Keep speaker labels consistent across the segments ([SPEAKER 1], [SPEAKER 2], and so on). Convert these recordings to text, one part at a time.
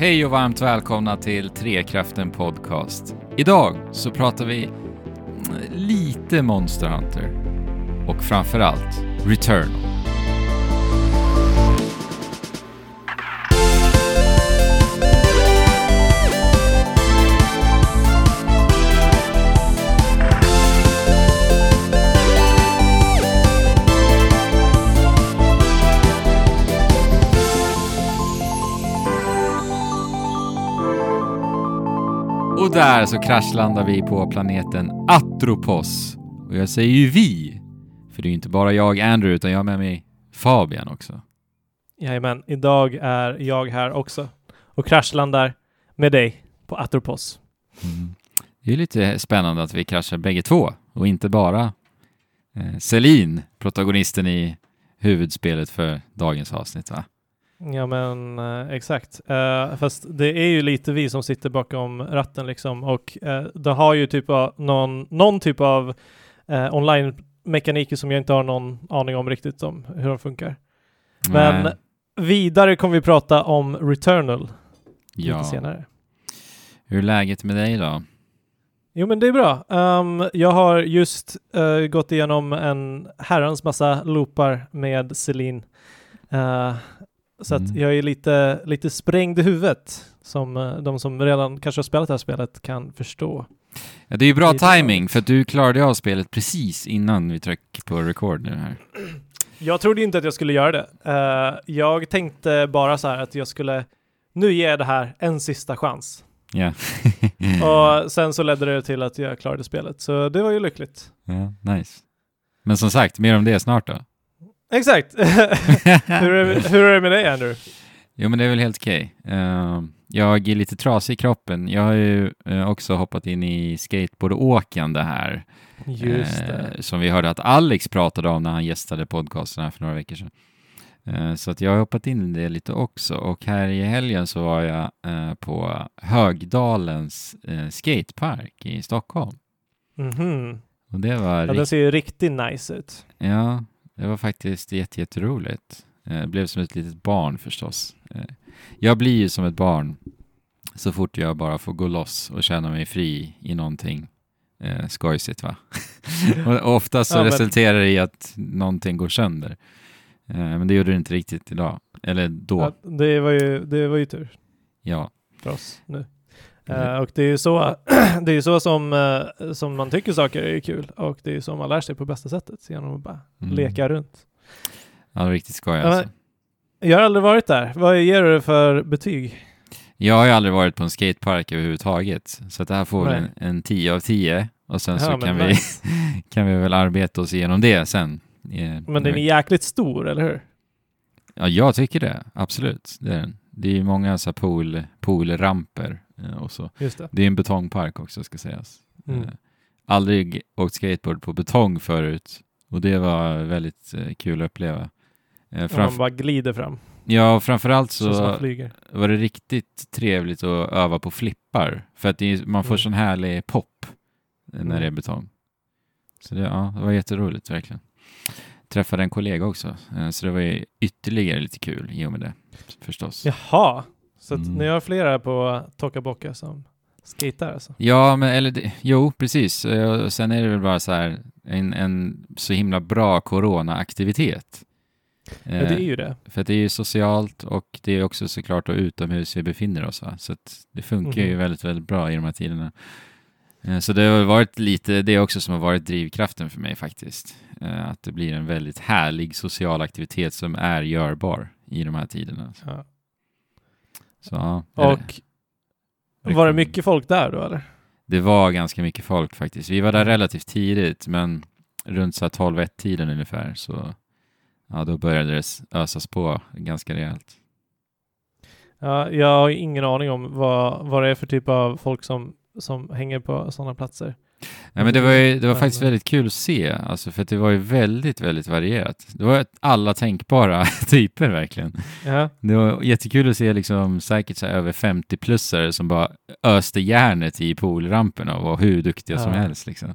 [SPEAKER 1] Hej och varmt välkomna till Trekraften Podcast. Idag så pratar vi lite Monster Hunter och framförallt Returnal. Där så kraschlandar vi på planeten Atropos. Och jag säger ju vi, för det är ju inte bara jag, Andrew, utan jag har med mig Fabian också.
[SPEAKER 2] Jajamän, idag är jag här också och kraschlandar med dig på Atropos.
[SPEAKER 1] Mm. Det är lite spännande att vi kraschar bägge två och inte bara eh, Celine, protagonisten i huvudspelet för dagens avsnitt va?
[SPEAKER 2] Ja men eh, exakt. Eh, fast det är ju lite vi som sitter bakom ratten liksom och eh, det har ju typ av någon, någon typ av eh, online-mekaniker som jag inte har någon aning om riktigt om hur de funkar. Men
[SPEAKER 1] Nej.
[SPEAKER 2] vidare kommer vi prata om Returnal
[SPEAKER 1] ja.
[SPEAKER 2] lite senare.
[SPEAKER 1] Hur är läget med dig då?
[SPEAKER 2] Jo men det är bra. Um, jag har just uh, gått igenom en herrans massa loopar med Celine. Uh, så att
[SPEAKER 1] Mm.
[SPEAKER 2] jag är lite, lite sprängd i huvudet som uh, de som redan kanske har spelat det här spelet kan förstå.
[SPEAKER 1] Ja, det är ju bra
[SPEAKER 2] Lite
[SPEAKER 1] timing för att du klarade av spelet precis innan vi tryckte på record nu här.
[SPEAKER 2] Jag trodde inte att jag skulle göra det. Uh, jag tänkte bara så här att jag skulle, nu ger jag det här en sista chans.
[SPEAKER 1] Ja.
[SPEAKER 2] Och sen så ledde det till att jag klarade spelet, så det var ju lyckligt.
[SPEAKER 1] ja, nice. Men som sagt, mer om det snart då.
[SPEAKER 2] Exakt! hur, är, hur är det med dig Andrew?
[SPEAKER 1] Jo, men det är väl helt okej. Eh, jag är lite trasig i kroppen. Jag har ju eh, också hoppat in i skateboardåkande här.
[SPEAKER 2] Just
[SPEAKER 1] Eh,
[SPEAKER 2] det.
[SPEAKER 1] som vi hörde att Alex pratade om när han gästade podcasten här för några veckor sedan. Eh, så att jag har hoppat in i det lite också. Och här i helgen så var jag eh, på Högdalens eh, skatepark i Stockholm.
[SPEAKER 2] Mhm.
[SPEAKER 1] Och det var
[SPEAKER 2] Ja, den ser ju riktigt nice ut.
[SPEAKER 1] Ja, det var faktiskt jätte, jätteroligt. Eh, blev som ett litet barn förstås. Eh, jag blir ju som ett barn så fort jag bara får gå loss och känna mig fri i någonting eh, skojsigt va. och oftast så
[SPEAKER 2] Ja,
[SPEAKER 1] resulterar det i att någonting går sönder. Eh, men det gjorde det inte riktigt idag. Eller då,
[SPEAKER 2] Ja, det, var ju, det var ju tur
[SPEAKER 1] ja.
[SPEAKER 2] för oss nu.
[SPEAKER 1] Mm.
[SPEAKER 2] Eh, och det är ju så, det är så som, eh, som man tycker saker är kul och det är ju så man lär sig på bästa sättet genom att bara
[SPEAKER 1] Mm.
[SPEAKER 2] leka runt.
[SPEAKER 1] Ja, det var riktigt skoj alltså.
[SPEAKER 2] Jag har aldrig varit där. Vad ger du för betyg?
[SPEAKER 1] Jag har ju aldrig varit på en skatepark överhuvudtaget. Så det här får väl
[SPEAKER 2] Nej.
[SPEAKER 1] en, en 10 av 10. Och sen
[SPEAKER 2] Ja,
[SPEAKER 1] så kan vi,
[SPEAKER 2] nice.
[SPEAKER 1] kan vi väl arbeta oss igenom det sen. Eh,
[SPEAKER 2] Men den är jäkligt stor, eller hur?
[SPEAKER 1] Ja, jag tycker det. Absolut. Det är, den. Det är ju många så pool, poolramper eh, och så.
[SPEAKER 2] Det.
[SPEAKER 1] Det är en betongpark också ska sägas.
[SPEAKER 2] Mm.
[SPEAKER 1] Eh, aldrig åkt skateboard på betong förut. Och det var väldigt eh, kul att uppleva. Framf-
[SPEAKER 2] man bara glider fram.
[SPEAKER 1] ja, och framförallt
[SPEAKER 2] Så,
[SPEAKER 1] så var det riktigt trevligt att öva på flippar. För att är, man får
[SPEAKER 2] Mm.
[SPEAKER 1] sån härlig pop när
[SPEAKER 2] Mm.
[SPEAKER 1] det är betong. Så det, ja, det var jätteroligt verkligen. Träffade en kollega också, eh, så det var ju ytterligare lite kul i och med det förstås. Ja,
[SPEAKER 2] Jaha, så
[SPEAKER 1] Mm.
[SPEAKER 2] ni har flera på Tokaboka som skater alltså?
[SPEAKER 1] men eller jo, precis. Eh, och Sen är det väl bara så här en, en så himla bra coronaaktivitet.
[SPEAKER 2] Ja, det är
[SPEAKER 1] Eh,
[SPEAKER 2] ju det.
[SPEAKER 1] För att det är ju socialt och det är också såklart då utomhus vi befinner oss. Va? Så det funkar ju
[SPEAKER 2] Mhm.
[SPEAKER 1] väldigt, väldigt bra i de här tiderna. Eh, Så det har varit lite det också som har varit drivkraften för mig faktiskt. Eh, Att det blir en väldigt härlig social aktivitet som är görbar i de här tiderna.
[SPEAKER 2] Ja.
[SPEAKER 1] Så,
[SPEAKER 2] Och var det mycket folk där då eller?
[SPEAKER 1] det var ganska mycket folk faktiskt. Vi var där relativt tidigt, men runt så här 12-1-tiden ungefär så ja, då började det ösas på ganska rejält.
[SPEAKER 2] Ja, jag har ingen aning om vad, vad det är för typ av folk som, som hänger på sådana platser.
[SPEAKER 1] Nej, men det var, ju, det var faktiskt väldigt kul att se, alltså, för det var ju väldigt, väldigt varierat. Det var alla tänkbara typer verkligen.
[SPEAKER 2] Ja,
[SPEAKER 1] Det var jättekul att se liksom, säkert så över 50-plussare som bara öste järnet i poolramperna och var hur duktiga som
[SPEAKER 2] Ja.
[SPEAKER 1] helst. Liksom.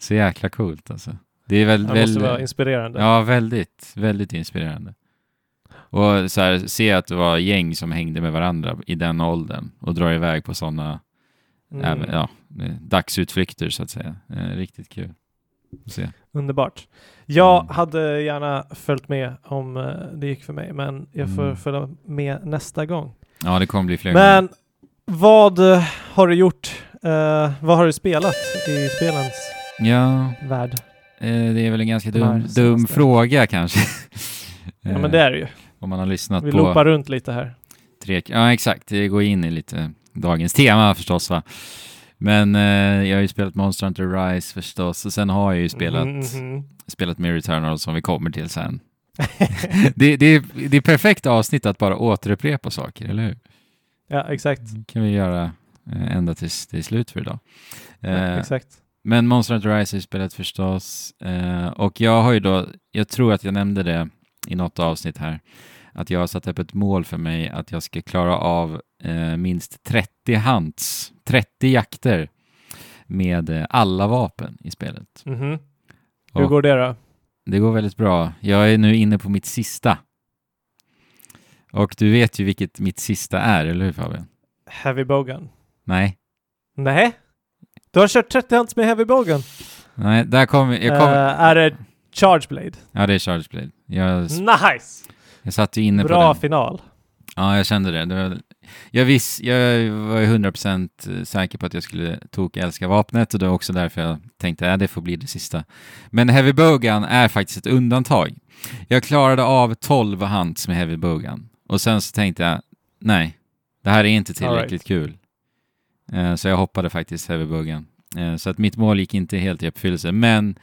[SPEAKER 1] Så jäkla coolt alltså. Det är väl,
[SPEAKER 2] det måste vara inspirerande.
[SPEAKER 1] Ja, väldigt, väldigt inspirerande. Och så här, se att det var gäng som hängde med varandra i den åldern och dra iväg på sådana
[SPEAKER 2] Mm.
[SPEAKER 1] ja, dagsutflykter så att säga. Eh, riktigt kul att se.
[SPEAKER 2] Underbart. Jag
[SPEAKER 1] Mm.
[SPEAKER 2] hade gärna följt med om eh, det gick för mig, men jag får
[SPEAKER 1] Mm.
[SPEAKER 2] följa med nästa gång.
[SPEAKER 1] Ja, det kommer bli fler gånger.
[SPEAKER 2] Men vad eh, har du gjort? Eh, vad har du spelat i spelens
[SPEAKER 1] Ja,
[SPEAKER 2] värld?
[SPEAKER 1] eh, det är väl en ganska dum, dum fråga kanske.
[SPEAKER 2] Ja, men det är det ju.
[SPEAKER 1] Om man har lyssnat
[SPEAKER 2] Vi
[SPEAKER 1] på...
[SPEAKER 2] loopar runt lite här.
[SPEAKER 1] Tre, ja, exakt. Det går in i lite dagens tema förstås. Va? Men eh, jag har ju spelat Monster Hunter Rise förstås och sen har jag ju spelat,
[SPEAKER 2] Mhm.
[SPEAKER 1] spelat Mirror Eternal som vi kommer till sen. det, det, är, det är perfekt avsnitt att bara återupprepa saker, eller hur?
[SPEAKER 2] ja, exakt.
[SPEAKER 1] Det kan vi göra eh, ända tills det är slut för idag.
[SPEAKER 2] Ja,
[SPEAKER 1] Eh,
[SPEAKER 2] exakt.
[SPEAKER 1] men Monster Hunter Rise har jag spelat förstås. Eh, och jag har ju då, jag tror att jag nämnde det i något avsnitt här, att jag har satt upp ett mål för mig att jag ska klara av eh, minst 30 hunts, 30 jakter med eh, alla vapen i spelet.
[SPEAKER 2] Mhm. Hur
[SPEAKER 1] Och
[SPEAKER 2] går det då?
[SPEAKER 1] Det går väldigt bra. Jag är nu inne på mitt sista. Och du vet ju vilket mitt sista är, eller hur Fabian?
[SPEAKER 2] Heavy Bogan?
[SPEAKER 1] Nej,
[SPEAKER 2] Nej? Du har kört 30 hunts med Heavy Bogan?
[SPEAKER 1] nej, där kommer jag. Kom,
[SPEAKER 2] Eh, är det Charge Blade?
[SPEAKER 1] ja, det är Charge Blade. Jag,
[SPEAKER 2] Nice!
[SPEAKER 1] Jag satt ju inne på
[SPEAKER 2] Bra final.
[SPEAKER 1] Ja, jag kände det. det var, jag, viss, jag var ju 100% säker på att jag skulle tok älska vapnet och det var också därför jag tänkte att det får bli det sista. Men Heavy Bogan är faktiskt ett undantag. Jag klarade av 12 hunts med Heavy Bogan och sen så tänkte jag nej, det här är inte tillräckligt kul. Eh, så jag hoppade faktiskt Heavy Bogan. Eh, så att mitt mål gick inte helt i uppfyllelse, men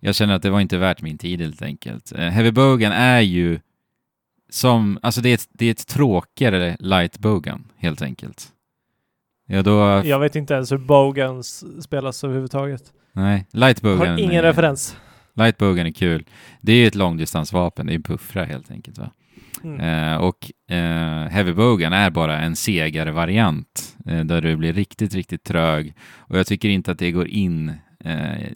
[SPEAKER 1] jag känner att det var inte värt min tid helt enkelt. Eh, Heavy Bogan är ju som, alltså det är ett, det är ett tråkigare light bogan helt enkelt. Ja då,
[SPEAKER 2] Jag vet inte ens hur Bogans spelas överhuvudtaget.
[SPEAKER 1] nej, light bogan.
[SPEAKER 2] Har ingen
[SPEAKER 1] är-
[SPEAKER 2] referens.
[SPEAKER 1] Light bogan är kul. Det är ju ett långdistansvapen, det är en puffra helt enkelt va.
[SPEAKER 2] Mm.
[SPEAKER 1] Eh, och eh, heavy bogan är bara en segare variant eh, där du blir riktigt, riktigt trög. Och jag tycker inte att det går in eh,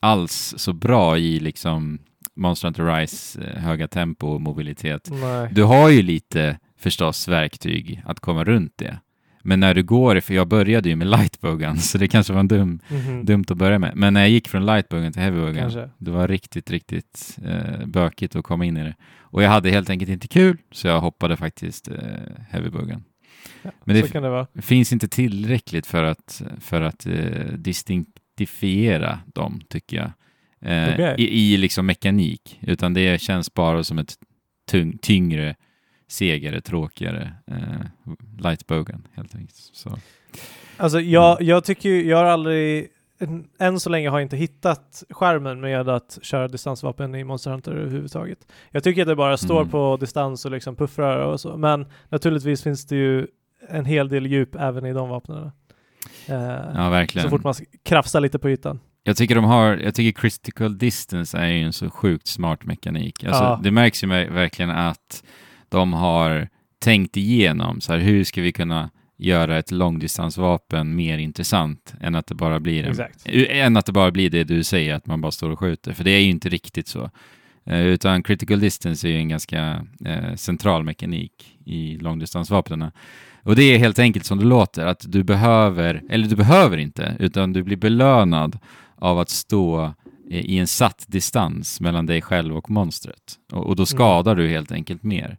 [SPEAKER 1] alls så bra i liksom Monster Hunter Rise eh, höga tempo och mobilitet.
[SPEAKER 2] Nej.
[SPEAKER 1] Du har ju lite förstås verktyg att komma runt det. Men när du går, för jag började ju med lightbogan, så det kanske var en dum,
[SPEAKER 2] Mhm.
[SPEAKER 1] dumt att börja med. Men när jag gick från lightbogan till heavybogan,
[SPEAKER 2] Kanske.
[SPEAKER 1] det var riktigt, riktigt eh, bökigt att komma in i det. Och jag hade helt enkelt inte kul, så jag hoppade faktiskt eh, heavybogan.
[SPEAKER 2] Ja,
[SPEAKER 1] Men det
[SPEAKER 2] det
[SPEAKER 1] finns inte tillräckligt för att, för att eh, distinktifiera dem, tycker jag. Eh, i, I liksom mekanik, utan det känns bara som ett tung, tyngre, segare, tråkigare eh, lightbogan helt enkelt. Så.
[SPEAKER 2] Alltså jag, jag tycker ju, jag har aldrig, än så länge har jag inte hittat skärmen med att köra distansvapen i Monster Hunter överhuvudtaget. Jag tycker att det bara står
[SPEAKER 1] Mm.
[SPEAKER 2] på distans och liksom puffrar och så, men naturligtvis finns det ju en hel del djup även i de vapnen. Eh,
[SPEAKER 1] Ja, verkligen.
[SPEAKER 2] så fort man krafsar lite på ytan.
[SPEAKER 1] Jag tycker de har, jag tycker critical distance är ju en så sjukt smart mekanik. Alltså,
[SPEAKER 2] Ja.
[SPEAKER 1] Det märks ju ver- verkligen att de har tänkt igenom så här, hur ska vi kunna göra ett långdistansvapen mer intressant än att det bara blir en,
[SPEAKER 2] Exakt.
[SPEAKER 1] än att det bara blir det du säger, att man bara står och skjuter. För det är ju inte riktigt så. Eh, utan critical distance är ju en ganska eh, central mekanik i långdistansvapnen. Och det är helt enkelt som det låter, att du behöver, eller du behöver inte, utan du blir belönad av att stå eh, i en satt distans mellan dig själv och monstret. Och, och då skadar du helt enkelt mer.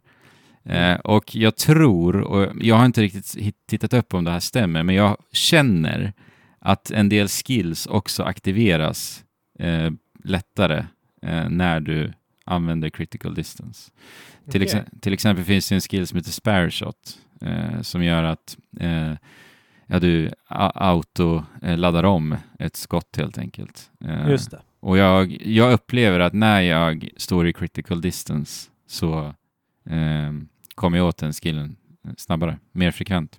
[SPEAKER 1] Eh, och jag tror, och jag har inte riktigt tittat upp om det här stämmer, men jag känner att en del skills också aktiveras eh, lättare eh, när du använder critical distance. Till, exe- till exempel finns det en skill som heter spare shot eh, som gör att eh, ja, du a- auto eh, laddar om ett skott helt enkelt. Eh,
[SPEAKER 2] Just det.
[SPEAKER 1] och jag, jag upplever att när jag står i critical distance så eh, kommer jag åt den skillen snabbare, mer frekvent.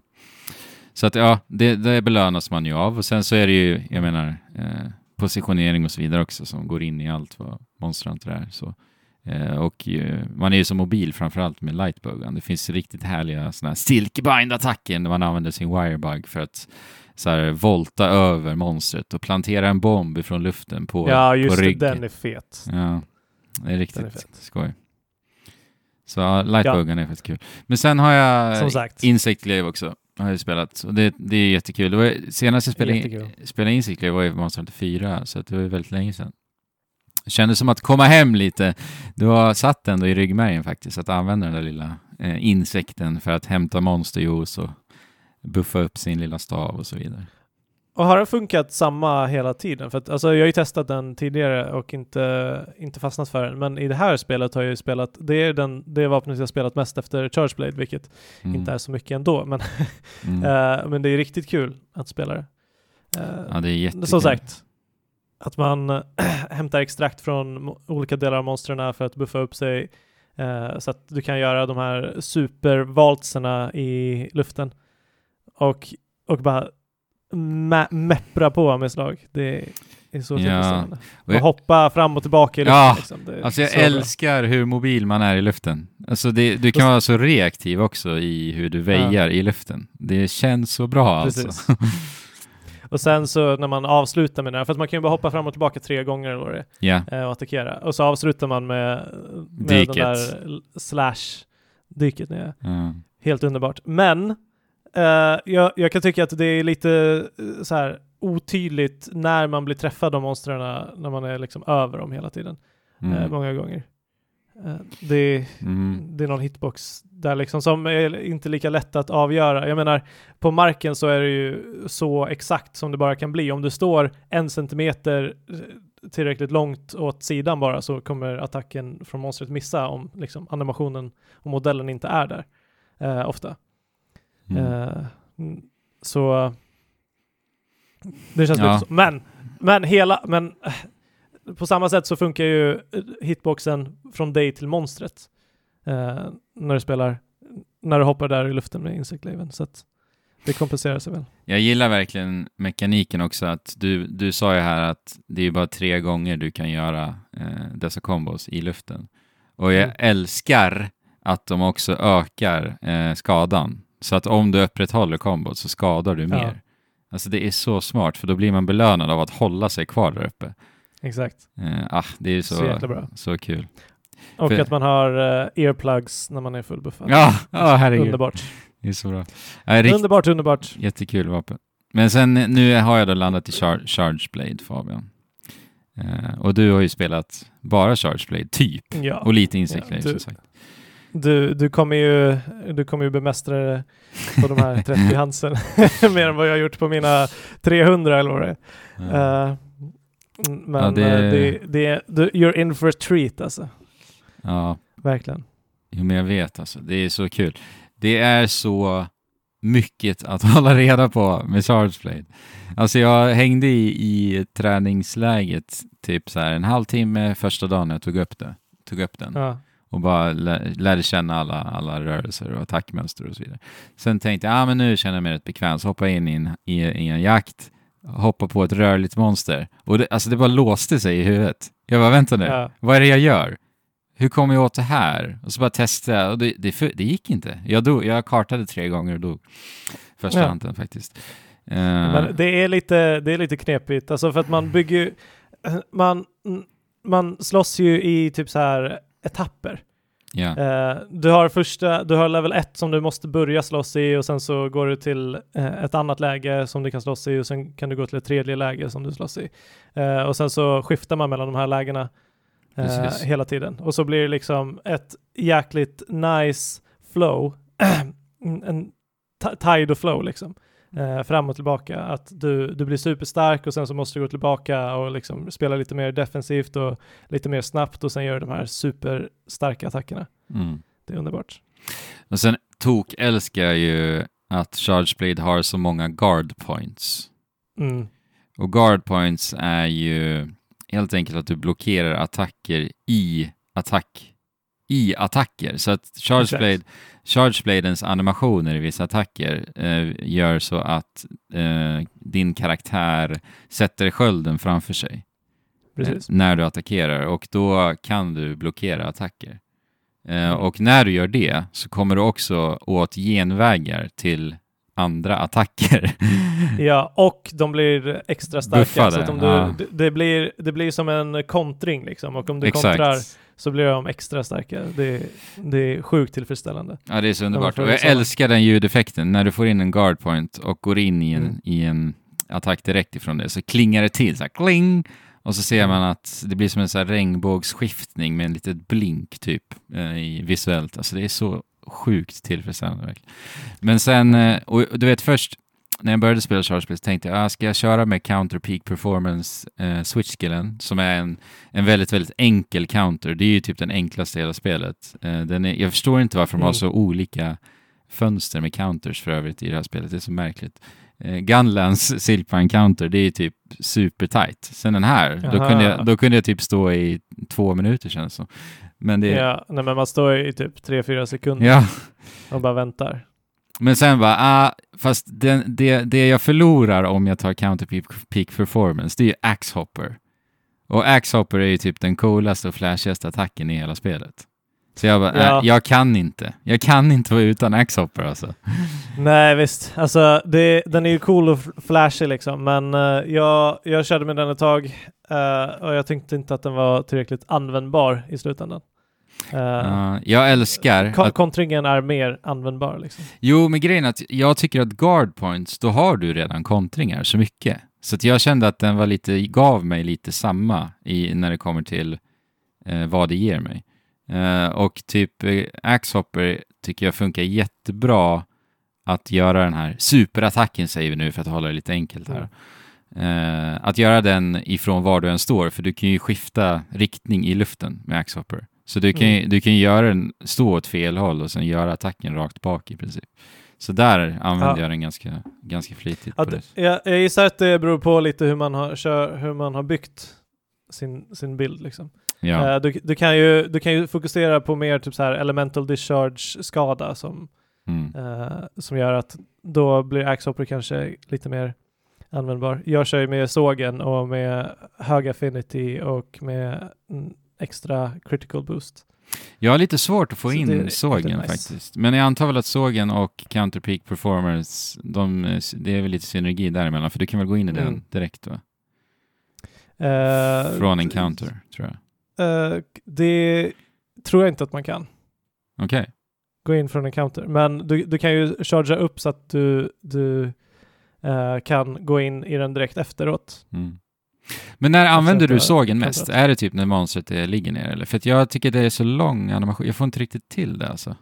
[SPEAKER 1] Så att ja, det, det belönas man ju av och sen så är det ju, jag menar, eh, positionering och så vidare också som går in i allt vad Monster Hunter är. Så. Eh, och eh, man är ju så mobil framförallt med lightbogan. Det finns riktigt härliga sådana här silkebind-attacker när man använder sin wirebug för att så här, volta över monstret och plantera en bomb ifrån luften på,
[SPEAKER 2] Ja, just
[SPEAKER 1] på
[SPEAKER 2] det.
[SPEAKER 1] ryggen.
[SPEAKER 2] Den är fet.
[SPEAKER 1] Ja, det är
[SPEAKER 2] är
[SPEAKER 1] riktigt
[SPEAKER 2] fet.
[SPEAKER 1] skoj. Så ja, Lightbuggen är faktiskt kul. Men sen har jag
[SPEAKER 2] Som.
[SPEAKER 1] Insect Glaive också. Har jag spelat. Och det, det är jättekul. Det var, senast jag spelade,
[SPEAKER 2] Jättekul.
[SPEAKER 1] spelade Insect Glaive var ju Monster Hunter 4, så det var väldigt länge sedan. Det kändes som att komma hem lite. Det var satt ändå i ryggmärgen faktiskt, att använda den där lilla eh, insekten för att hämta monsterjuice och buffa upp sin lilla stav och så vidare.
[SPEAKER 2] Och har den funkat samma hela tiden? För att, alltså, jag har ju testat den tidigare och inte, inte fastnat för den. Men i det här spelet har jag ju spelat, det är den, det vapnet jag har spelat mest efter Charge Blade, vilket
[SPEAKER 1] Mm.
[SPEAKER 2] inte är så mycket ändå. Men,
[SPEAKER 1] Mm.
[SPEAKER 2] eh, men det är riktigt kul att spela det. Eh,
[SPEAKER 1] ja, det är jättekul.
[SPEAKER 2] som sagt, att man eh, hämtar extrakt från olika delar av monstren för att buffa upp sig. eh, så att du kan göra de här supervaltserna i luften. Och, och bara meppra på med slag. Det är så
[SPEAKER 1] Ja.
[SPEAKER 2] tillfredsställande.
[SPEAKER 1] Och
[SPEAKER 2] Och hoppa fram och tillbaka i luften.
[SPEAKER 1] Ja,
[SPEAKER 2] liksom.
[SPEAKER 1] Alltså jag
[SPEAKER 2] så bra.
[SPEAKER 1] älskar hur mobil man är i luften. Alltså det, du kan vara så reaktiv också i hur du väjar i luften. Det känns så bra
[SPEAKER 2] Precis.
[SPEAKER 1] alltså.
[SPEAKER 2] Och sen så när man avslutar med här, för att man kan ju bara hoppa fram och tillbaka tre gånger eller vad det är. Eh, och attackera. Och så avslutar man med, med den där l- slash dyket. ner.
[SPEAKER 1] ja.
[SPEAKER 2] Helt underbart. Men eh, jag, jag kan tycka att det är lite eh, så här otydligt när man blir träffad av monstren när man är liksom över dem hela tiden. Eh,
[SPEAKER 1] Mm.
[SPEAKER 2] många gånger. Eh, det,
[SPEAKER 1] Mm.
[SPEAKER 2] det är någon hitbox där liksom som är inte lika lätt att avgöra. Jag menar, på marken så är det ju så exakt som det bara kan bli. Om du står en centimeter eh, tillräckligt långt åt sidan bara så kommer attacken från monstret missa om liksom animationen och modellen inte är där. Eh, ofta.
[SPEAKER 1] Mm.
[SPEAKER 2] Eh, mm, så det känns
[SPEAKER 1] Ja.
[SPEAKER 2] lite så. Men, men hela, men eh, på samma sätt så funkar ju eh, hitboxen från dig till monstret. Eh, när du spelar, när du hoppar där i luften med insektleven. Så att det kompenserar sig väl.
[SPEAKER 1] Jag gillar verkligen mekaniken också att du, du sa ju här att det är bara tre gånger du kan göra eh, dessa kombos i luften. Och jag
[SPEAKER 2] Mm.
[SPEAKER 1] älskar att de också ökar eh, skadan. Så att om du upprätthåller kombot så skadar du
[SPEAKER 2] Ja.
[SPEAKER 1] mer. Alltså det är så smart för då blir man belönad av att hålla sig kvar där uppe.
[SPEAKER 2] Exakt.
[SPEAKER 1] Eh, ah, det är så,
[SPEAKER 2] Så jäkla bra.
[SPEAKER 1] så kul.
[SPEAKER 2] Och
[SPEAKER 1] För-
[SPEAKER 2] att man har eh, earplugs när man är fullbuffad.
[SPEAKER 1] Ja, ja herregud.
[SPEAKER 2] Underbart.
[SPEAKER 1] Det är så bra. Ja, rikt,
[SPEAKER 2] Underbart, underbart.
[SPEAKER 1] jättekul vapen. Men sen nu har jag då landat i char- Charge Blade, Fabian. Eh, och du har ju spelat bara Charge Blade, typ.
[SPEAKER 2] Ja.
[SPEAKER 1] Och lite Insect
[SPEAKER 2] Ja, du-
[SPEAKER 1] som sagt.
[SPEAKER 2] Du, du kommer ju, du kommer ju bemästra det på de här 30 handsen mer än vad jag har gjort på mina 300 eller vad det är. Men
[SPEAKER 1] Ja, det-
[SPEAKER 2] eh, det, det, du, you're in for a treat alltså.
[SPEAKER 1] ja,
[SPEAKER 2] Verkligen.
[SPEAKER 1] jo, men jag vet alltså. Det är så kul. Det är så mycket att hålla reda på med Charge Blade. Alltså jag hängde i, i träningsläget typ så här en halvtimme första dagen jag tog upp det. Tog upp den.
[SPEAKER 2] Ja.
[SPEAKER 1] och bara lä- lärde känna alla, alla rörelser och attackmönster och så vidare. Sen tänkte jag, ah, men nu känner jag mig rätt bekväm, så hoppa in i en, i, i en jakt, hoppa på ett rörligt monster. Och det, alltså det bara låste sig i huvudet. Jag bara, vänta nu,
[SPEAKER 2] Ja.
[SPEAKER 1] vad är det jag gör? Hur kommer jag åt det här? Och så bara testade jag och det, det, det gick inte. Jag, dog, jag kartade tre gånger och dog. Första
[SPEAKER 2] Ja.
[SPEAKER 1] hanten faktiskt. Eh,
[SPEAKER 2] Men det är lite, det är lite knepigt, alltså för att man bygger ju- man, man slåss ju i typ så här etapper. Eh, du har första, du har level 1 som du måste börja slåss i och sen så går du till eh, ett annat läge som du kan slåss i och sen kan du gå till ett tredje läge som du slåss i. Eh, och sen så skiftar man mellan de här lägena eh, hela tiden. Och så blir det liksom ett jäkligt nice flow, en ti- tide och flow liksom. Eh, fram och tillbaka, att du, du blir superstark och sen så måste du gå tillbaka och liksom spela lite mer defensivt och lite mer snabbt och sen gör de här superstarka attackerna.
[SPEAKER 1] Mm.
[SPEAKER 2] Det är underbart.
[SPEAKER 1] Och sen tok älskar jag ju att Charge Blade har så många guard points.
[SPEAKER 2] Mm.
[SPEAKER 1] Och guard points är ju helt enkelt att du blockerar attacker i attack i attacker. Så att Charge
[SPEAKER 2] Exakt.
[SPEAKER 1] Blade, Charge Bladens animationer i vissa attacker eh, gör så att eh, din karaktär sätter skölden framför sig
[SPEAKER 2] Precis.
[SPEAKER 1] eh, när du attackerar och då kan du blockera attacker. Eh, och när du gör det så kommer du också åt genvägar till andra attacker.
[SPEAKER 2] Ja, och de blir extra starka.
[SPEAKER 1] Buffade,
[SPEAKER 2] så att om du,
[SPEAKER 1] ja.
[SPEAKER 2] det, det, blir, det blir som en kontring liksom. Och om du
[SPEAKER 1] Exakt.
[SPEAKER 2] kontrar så blir de extra starka. Det, det är sjukt tillfredsställande.
[SPEAKER 1] Ja, det är så underbart. Och jag älskar den ljudeffekten. När du får in en guard point och går in i en,
[SPEAKER 2] Mm.
[SPEAKER 1] i en attack direkt ifrån det, så klingar det till så här kling! Och så ser
[SPEAKER 2] Mm.
[SPEAKER 1] man att det blir som en så här regnbågsskiftning med en litet blink typ eh, visuellt. Alltså det är så sjukt tillfredsställande verkligen. Men sen, eh, och du vet först när jag började spela Charge så tänkte jag, ah, ska jag köra med counter peak performance eh, switch-skillen som är en, en väldigt, väldigt enkel counter. Det är ju typ den enklaste i hela spelet. Eh, den är, jag förstår inte varför de har
[SPEAKER 2] Mm.
[SPEAKER 1] så olika fönster med counters för övrigt i det här spelet. Det är så märkligt. Eh, Gunlands Silkpine counter, det är typ super tight. Sen den här, då kunde, jag, då kunde jag typ stå i två minuter känns det som. Men det,
[SPEAKER 2] Ja, nej, men man står i typ 3-4 sekunder
[SPEAKER 1] ja.
[SPEAKER 2] och bara väntar.
[SPEAKER 1] Men sen bara, ah, fast den, det, det jag förlorar om jag tar counter peak, performance, det är ju axhopper. Och axhopper är ju typ den coolaste och flashigaste attacken i hela spelet. Så jag bara,
[SPEAKER 2] Ja.
[SPEAKER 1] nej, jag kan inte. Jag kan inte vara utan axhopper alltså.
[SPEAKER 2] Nej visst, alltså det, den är ju cool och flashig liksom, men eh, jag, jag körde med den ett tag eh, och jag tyckte inte att den var tillräckligt användbar i slutändan. Uh,
[SPEAKER 1] Ja, jag älskar
[SPEAKER 2] ko- kontringen är mer användbar liksom.
[SPEAKER 1] Jo, men grejen är att jag tycker att guard points, då har du redan kontringar så mycket. Så att jag kände att den var lite, gav mig lite samma i, när det kommer till eh, vad det ger mig. Eh, och typ eh, Axhopper tycker jag funkar jättebra att göra den här superattacken säger vi nu för att hålla det lite enkelt här. Eh, att göra den ifrån var du än står, för du kan ju skifta riktning i luften med Axhopper. Så du kan, ju- du kan göra den, stå åt fel håll och sen göra attacken rakt bak i princip. Så där använder
[SPEAKER 2] Ja.
[SPEAKER 1] jag den ganska, ganska flitigt.
[SPEAKER 2] Ja, jag, jag gissar att det beror på lite hur man har, kör, hur man har byggt sin, sin bild liksom.
[SPEAKER 1] Ja.
[SPEAKER 2] Eh, du, du, kan ju, du kan ju fokusera på mer typ så här elemental discharge skada som
[SPEAKER 1] Mm.
[SPEAKER 2] eh, som gör att då blir Axhopper kanske lite mer användbar. Jag kör ju med sågen och med hög affinity och med mm, extra critical boost.
[SPEAKER 1] Jag har lite svårt att få
[SPEAKER 2] Så
[SPEAKER 1] in
[SPEAKER 2] det
[SPEAKER 1] sågen
[SPEAKER 2] nice.
[SPEAKER 1] faktiskt. Men jag antar väl att sågen och counter peak performance, de, det är väl lite synergi däremellan, för du kan väl gå in i den
[SPEAKER 2] Mm.
[SPEAKER 1] direkt va?
[SPEAKER 2] Eh,
[SPEAKER 1] Från en counter, tror jag.
[SPEAKER 2] eh, det tror jag inte att man kan.
[SPEAKER 1] Okej.
[SPEAKER 2] Gå in från en counter. Men du, du kan ju chargea upp så att du, du eh, kan gå in i den direkt efteråt.
[SPEAKER 1] Mm. Men när använder du sågen mest?
[SPEAKER 2] kontrast.
[SPEAKER 1] Är det typ när monstret är, ligger ner eller? För jag tycker det är så lång animation, jag får inte riktigt till det alltså.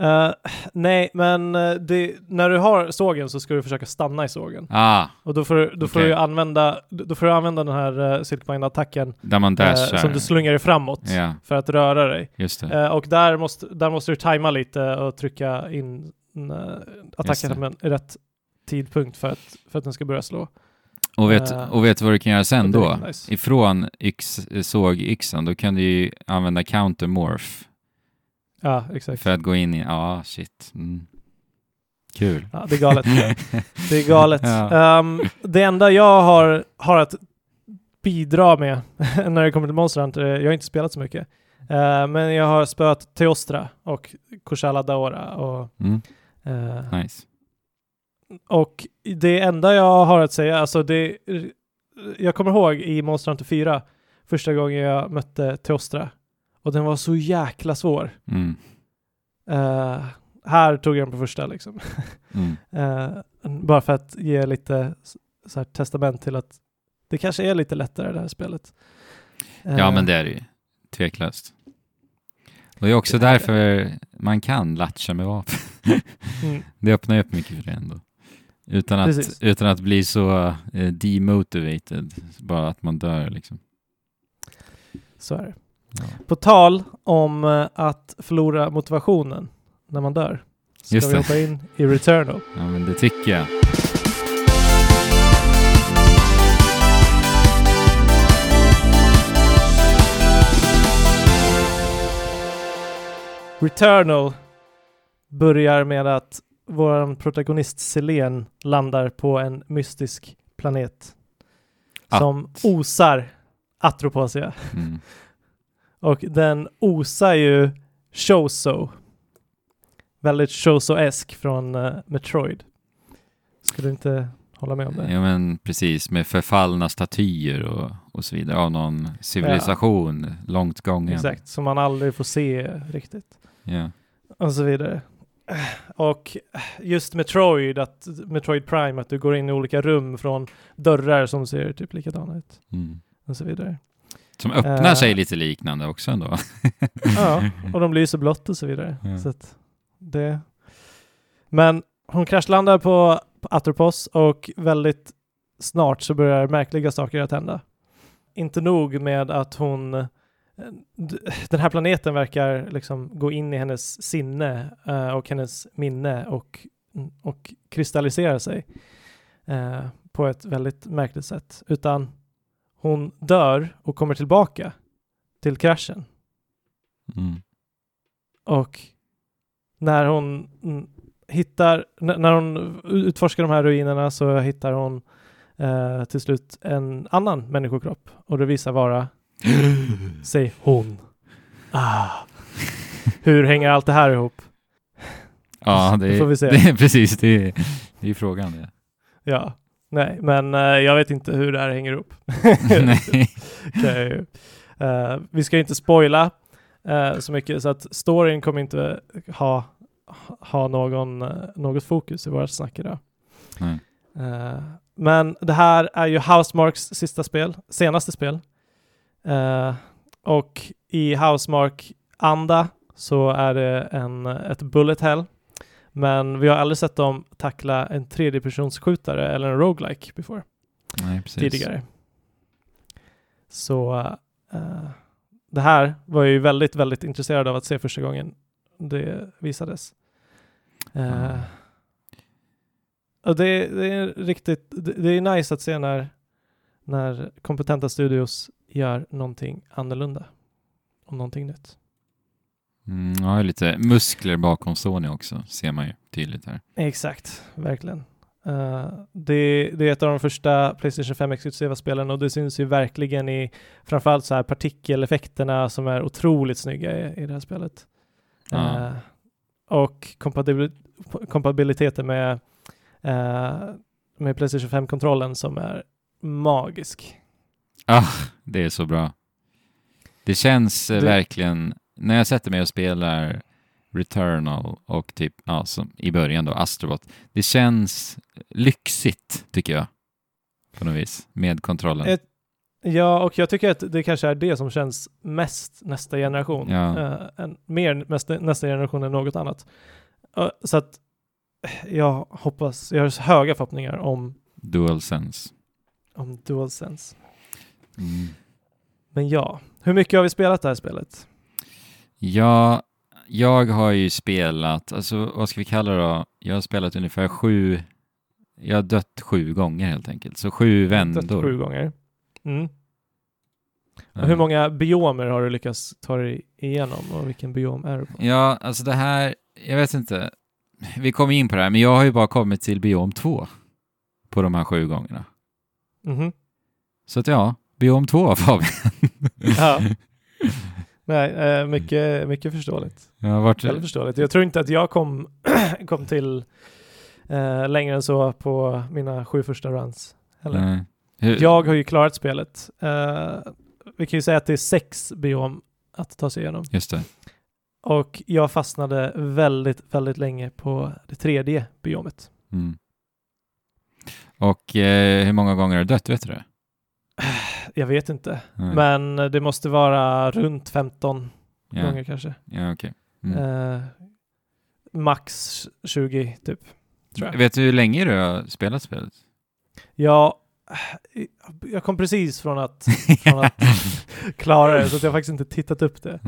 [SPEAKER 2] Eh, nej, men eh, det, när du har sågen så ska du försöka stanna i sågen.
[SPEAKER 1] Ah,
[SPEAKER 2] Och då får, du- då får du använda, då får du använda den här uh, eh,
[SPEAKER 1] dashar.
[SPEAKER 2] som du slungar dig framåt
[SPEAKER 1] Ja,
[SPEAKER 2] för att röra dig. Eh, och där måste, där måste du tajma lite och trycka in uh, attacken med rätt tidpunkt för att, för att den ska börja slå.
[SPEAKER 1] Och vet,
[SPEAKER 2] eh,
[SPEAKER 1] och vet vad du kan göra sen då?
[SPEAKER 2] nice.
[SPEAKER 1] Ifrån yx, sågyxan, då kan du ju använda counter morph
[SPEAKER 2] Ja, exakt.
[SPEAKER 1] för att gå in i, ja shit. Mm. Kul.
[SPEAKER 2] Ja, det är galet. Det är galet.
[SPEAKER 1] Ja.
[SPEAKER 2] Ehm, det enda jag har, har att bidra med när det kommer till Monster Hunter, jag har inte spelat så mycket, Eh, men jag har spöat Teostra och Kushala Daora och,
[SPEAKER 1] Mm,
[SPEAKER 2] eh,
[SPEAKER 1] nice.
[SPEAKER 2] Och det enda jag har att säga, alltså det, jag kommer ihåg i Monster Hunter 4, första gången jag mötte Teostra och den var så jäkla svår.
[SPEAKER 1] Mm,
[SPEAKER 2] Eh, här tog jag den på första liksom.
[SPEAKER 1] mm.
[SPEAKER 2] Eh, bara för att ge lite så här, testament till att det kanske är lite lättare det här spelet.
[SPEAKER 1] Ja,
[SPEAKER 2] Eh,
[SPEAKER 1] men det är det ju. Tveklöst. Och det är också därför man kan latcha med vapen.
[SPEAKER 2] Mm,
[SPEAKER 1] Det öppnar ju upp mycket för det ändå. Utan att,
[SPEAKER 2] Precis.
[SPEAKER 1] utan att bli så eh, demotivated, bara att man dör liksom.
[SPEAKER 2] så är det.
[SPEAKER 1] Ja.
[SPEAKER 2] På tal om eh, att förlora motivationen när man dör. Ska
[SPEAKER 1] Just
[SPEAKER 2] vi
[SPEAKER 1] det.
[SPEAKER 2] hoppa in i Returnal.
[SPEAKER 1] ja, men det tycker jag.
[SPEAKER 2] Returnal börjar med att vår protagonist Selene landar på en mystisk planet
[SPEAKER 1] Att.
[SPEAKER 2] som osar Atroposia.
[SPEAKER 1] Mm.
[SPEAKER 2] Och den osar ju Shoso. Väldigt Shoso-esk från eh, Metroid. Skulle inte hålla med om det.
[SPEAKER 1] Ja men precis, med förfallna statyer och, och så vidare av någon civilisation långt gången.
[SPEAKER 2] Exakt, som man aldrig får se riktigt.
[SPEAKER 1] Ja.
[SPEAKER 2] Och så vidare. Och just Metroid, att Metroid Prime, att du går in i olika rum från dörrar som ser typ likadana ut.
[SPEAKER 1] Mm.
[SPEAKER 2] Och så vidare.
[SPEAKER 1] Som öppnar
[SPEAKER 2] Eh.
[SPEAKER 1] sig lite liknande också ändå.
[SPEAKER 2] Ja, och de lyser blått och så vidare.
[SPEAKER 1] Ja.
[SPEAKER 2] Så att det... Men hon kraschlandar på, på Atropos och väldigt snart så börjar märkliga saker att hända. Inte nog med att hon den här planeten verkar liksom gå in i hennes sinne eh, och hennes minne och, och kristallisera sig eh, på ett väldigt märkligt sätt. Utan hon dör och kommer tillbaka till kraschen.
[SPEAKER 1] Mm.
[SPEAKER 2] Och när hon hittar, när hon utforskar de här ruinerna så hittar hon eh, till slut en annan människokropp och det visar vara, säg hon. Ah. Hur hänger allt det här ihop?
[SPEAKER 1] Ja, det
[SPEAKER 2] Det får vi se.
[SPEAKER 1] Det precis, det är, det är frågan det.
[SPEAKER 2] Ja, nej, men eh, jag vet inte hur det här hänger ihop.
[SPEAKER 1] Nej.
[SPEAKER 2] Jag ju. Eh, vi ska inte spoila eh, så mycket så att storyn kommer inte ha, ha någon, något fokus i våra snack idag. Eh, men det här är ju Housemarks sista spel, senaste spel. Eh, och i Housemark-anda så är det en, ett bullet hell. Men vi har aldrig sett dem tackla en tredjepersonsskjutare eller en roguelike before
[SPEAKER 1] Nej,
[SPEAKER 2] tidigare. Så eh, det här var jag ju väldigt, väldigt intresserad av att se första gången det visades.
[SPEAKER 1] Mm.
[SPEAKER 2] och det, det är riktigt, det, det är nice att se när, när kompetenta studios gör någonting annorlunda och någonting nytt.
[SPEAKER 1] Mm, ja, lite muskler bakom Sony också, ser man ju tydligt här.
[SPEAKER 2] Exakt, verkligen. Eh, det, det är ett av de första Playstation 5-exklusiva spelen och det syns ju verkligen i framförallt så här partikeleffekterna som är otroligt snygga i, i det här spelet.
[SPEAKER 1] Ja.
[SPEAKER 2] Eh, och kompatibil kompatibiliteten med, eh, med Playstation 5-kontrollen som är magisk.
[SPEAKER 1] Ah, det är så bra. Det känns eh,
[SPEAKER 2] Det-
[SPEAKER 1] verkligen, när jag sätter mig och spelar Returnal och typ, ja, som i början då, Astrobot. Det känns lyxigt, tycker jag. På något vis, med kontrollen.
[SPEAKER 2] Ett- Ja, och jag tycker att det kanske är det som känns mest nästa generation.
[SPEAKER 1] Ja.
[SPEAKER 2] Eh, en, mer nästa, nästa generation än något annat. Eh, så att jag hoppas, jag har höga förhoppningar om,
[SPEAKER 1] DualSense.
[SPEAKER 2] om DualSense.
[SPEAKER 1] Mm.
[SPEAKER 2] Men ja, hur mycket har vi spelat det här spelet?
[SPEAKER 1] Ja, jag har ju spelat, alltså vad ska vi kalla det då? Jag har spelat ungefär sju, jag har dött sju gånger helt enkelt. Så sju vändor.
[SPEAKER 2] Dött Sju gånger. Mm. Och hur många biomer har du lyckats ta dig igenom och vilken biom är du på?
[SPEAKER 1] Ja, alltså det här, jag vet inte. Vi kommer in på det här, men jag har ju bara kommit till biom 2 på de här sju gångerna.
[SPEAKER 2] Mhm.
[SPEAKER 1] Så att ja, biom 2 Fabian.
[SPEAKER 2] Ja. Nej, eh, mycket, mycket förståeligt.
[SPEAKER 1] Jag har varit,
[SPEAKER 2] Väldigt förståeligt. Jag tror inte att jag kom, kom till eh, längre än så på mina sju första runs. Eller?
[SPEAKER 1] Hur,
[SPEAKER 2] Jag har ju klarat spelet. Eh, vi kan ju säga att det är sex biom att ta sig igenom.
[SPEAKER 1] Just det.
[SPEAKER 2] Och jag fastnade väldigt, väldigt länge på det tredje biomet.
[SPEAKER 1] Mm. Och eh, hur många gånger har du dött, vet du det?
[SPEAKER 2] Jag vet inte,
[SPEAKER 1] Nej.
[SPEAKER 2] men det måste vara runt 15
[SPEAKER 1] ja.
[SPEAKER 2] gånger kanske.
[SPEAKER 1] Ja, okej. Mm.
[SPEAKER 2] Eh, max 20 typ.
[SPEAKER 1] Vet du hur länge du har spelat spelet?
[SPEAKER 2] Ja, jag kom precis från att, från att klara det, så att jag har faktiskt inte tittat upp det.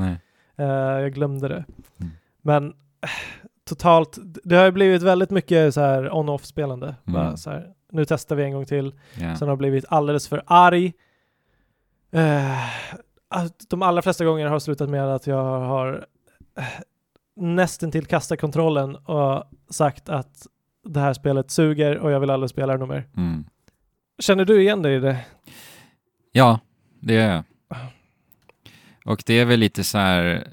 [SPEAKER 2] Eh, jag glömde det.
[SPEAKER 1] Mm.
[SPEAKER 2] Men totalt, det har ju blivit väldigt mycket så här on-off spelande. Bara
[SPEAKER 1] Mm.
[SPEAKER 2] så här, nu testar vi en gång till.
[SPEAKER 1] Ja.
[SPEAKER 2] Sen har jag blivit alldeles för arg. Att de allra flesta gånger har slutat med att jag har eh, nästan till kastat kontrollen och sagt att det här spelet suger och jag vill aldrig spela det mer.
[SPEAKER 1] Mm.
[SPEAKER 2] Känner du igen dig i det?
[SPEAKER 1] Ja, det gör jag. Och det är väl lite så här,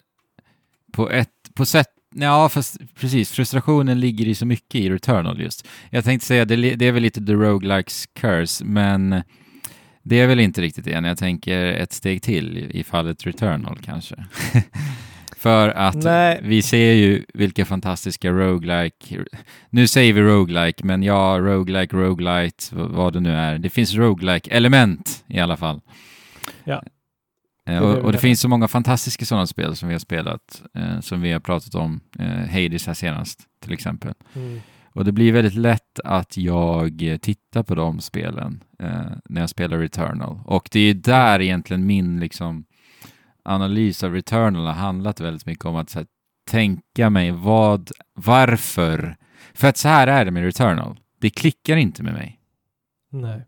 [SPEAKER 1] på ett, på sätt, Ja, fast precis. Frustrationen ligger i så mycket i Returnal just. Jag tänkte säga, det, det är väl lite the roguelikes curse, men det är väl inte riktigt det. Jag tänker ett steg till i, i fallet Returnal kanske. För att
[SPEAKER 2] Nej.
[SPEAKER 1] vi ser ju vilka fantastiska roguelike... Nu säger vi roguelike, men ja, roguelike, roguelite, vad det nu är. Det finns roguelike element i alla fall.
[SPEAKER 2] Ja.
[SPEAKER 1] Eh, och, och det finns så många fantastiska sådana spel som vi har spelat, eh, som vi har pratat om, eh, Hades här senast till exempel.
[SPEAKER 2] Mm.
[SPEAKER 1] Och det blir väldigt lätt att jag tittar på de spelen eh, när jag spelar Returnal. Och det är där egentligen min liksom, analys av Returnal har handlat väldigt mycket om att här, tänka mig vad, varför. För att så här är det med Returnal. Det klickar inte med mig.
[SPEAKER 2] Nej.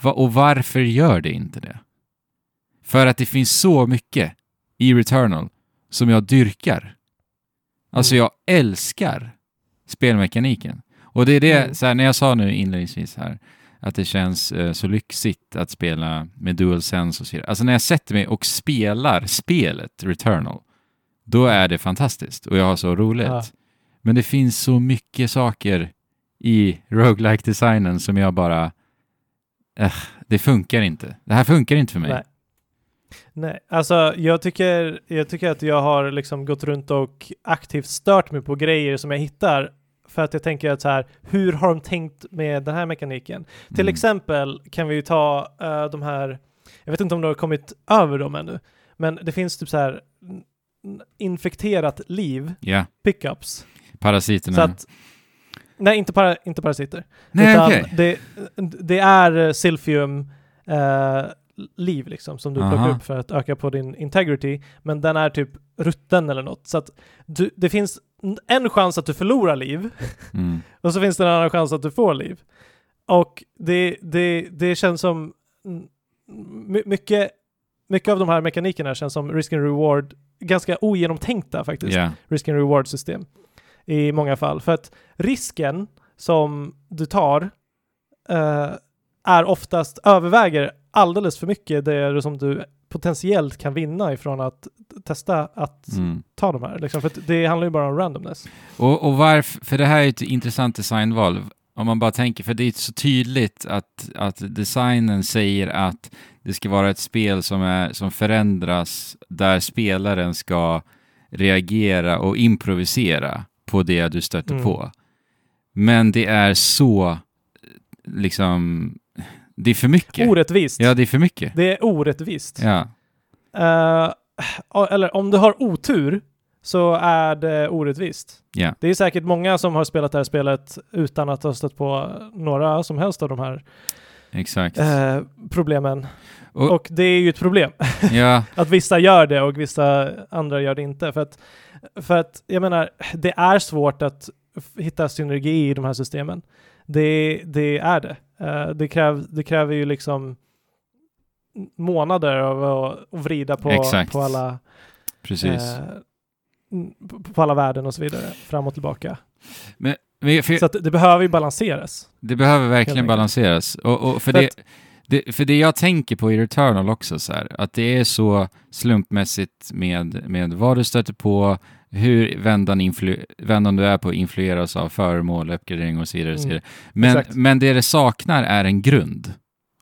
[SPEAKER 1] Va, och varför gör det inte det? För att det finns så mycket i Returnal som jag dyrkar. Alltså
[SPEAKER 2] Mm.
[SPEAKER 1] jag älskar spelmekaniken. Och det är det,
[SPEAKER 2] Mm.
[SPEAKER 1] så här, när jag sa nu inledningsvis här, att det känns eh, så lyxigt att spela med DualSense och så vidare. Alltså när jag sätter mig och spelar spelet Returnal, då är det fantastiskt och jag har så roligt.
[SPEAKER 2] Ja.
[SPEAKER 1] Men det finns så mycket saker i roguelike designen som jag bara... Eh, det funkar inte. Det här funkar inte för mig.
[SPEAKER 2] Nej. Nej, alltså jag tycker, jag tycker att jag har liksom gått runt och aktivt stört mig på grejer som jag hittar för att jag tänker att så här, hur har de tänkt med den här mekaniken? Till
[SPEAKER 1] Mm.
[SPEAKER 2] exempel kan vi ju ta eh, de här, jag vet inte om du har kommit över dem ännu, men det finns typ så här infekterat liv,
[SPEAKER 1] Ja,
[SPEAKER 2] pickups.
[SPEAKER 1] parasiterna.
[SPEAKER 2] Så att, nej, inte, para, inte parasiter.
[SPEAKER 1] Nej,
[SPEAKER 2] utan
[SPEAKER 1] okej.
[SPEAKER 2] det, det är silfium eh, liv liksom som du plockar
[SPEAKER 1] Aha.
[SPEAKER 2] upp för att öka på din integrity, men den är typ rutten eller något. Så att du, det finns en chans att du förlorar liv
[SPEAKER 1] Mm.
[SPEAKER 2] och så finns det en annan chans att du får liv. Och det, det, det känns som my- mycket, mycket av de här mekanikerna känns som risk and reward, ganska ogenomtänkta faktiskt
[SPEAKER 1] Ja,
[SPEAKER 2] risk and reward system i många fall. För att risken som du tar eh, är oftast överväger alldeles för mycket det som du potentiellt kan vinna ifrån att testa att
[SPEAKER 1] mm.
[SPEAKER 2] ta de här. Liksom. För det handlar ju bara om randomness.
[SPEAKER 1] Och, och varför, för det här är ett intressant designval. Om man bara tänker, för det är så tydligt att, att designen säger att det ska vara ett spel som, är, som förändras där spelaren ska reagera och improvisera på det du stöter
[SPEAKER 2] Mm.
[SPEAKER 1] på. Men det är så, liksom, det är för mycket.
[SPEAKER 2] Orättvist.
[SPEAKER 1] Ja, det är för mycket.
[SPEAKER 2] Det är orättvist.
[SPEAKER 1] Ja,
[SPEAKER 2] Eh, eller om du har otur så är det orättvist.
[SPEAKER 1] ja,
[SPEAKER 2] Det är säkert många som har spelat det här spelet utan att ha stött på några som helst av de här eh, problemen.
[SPEAKER 1] Och-
[SPEAKER 2] Och, det är ju ett problem
[SPEAKER 1] Ja,
[SPEAKER 2] att vissa gör det och vissa andra gör det inte. För att, för att jag menar, det är svårt att hitta synergi i de här systemen. Det, det är det. Eh, det, kräv, det kräver ju liksom månader av att vrida på,
[SPEAKER 1] Exakt.
[SPEAKER 2] på alla
[SPEAKER 1] precis.
[SPEAKER 2] eh, på- alla värden och så vidare, fram och tillbaka.
[SPEAKER 1] Men, för,
[SPEAKER 2] Så det behöver ju balanseras.
[SPEAKER 1] Det behöver verkligen balanseras. Och, och för,
[SPEAKER 2] För
[SPEAKER 1] det,
[SPEAKER 2] att-
[SPEAKER 1] det, för det jag tänker på i Returnal också, så här, att det är så slumpmässigt med, med vad du stöter på, hur vändan, influ, vändan du är på influeras av föremål, uppgradering och så vidare. Och så
[SPEAKER 2] Mm,
[SPEAKER 1] vidare. Men,
[SPEAKER 2] exakt.
[SPEAKER 1] men det det saknar är en grund.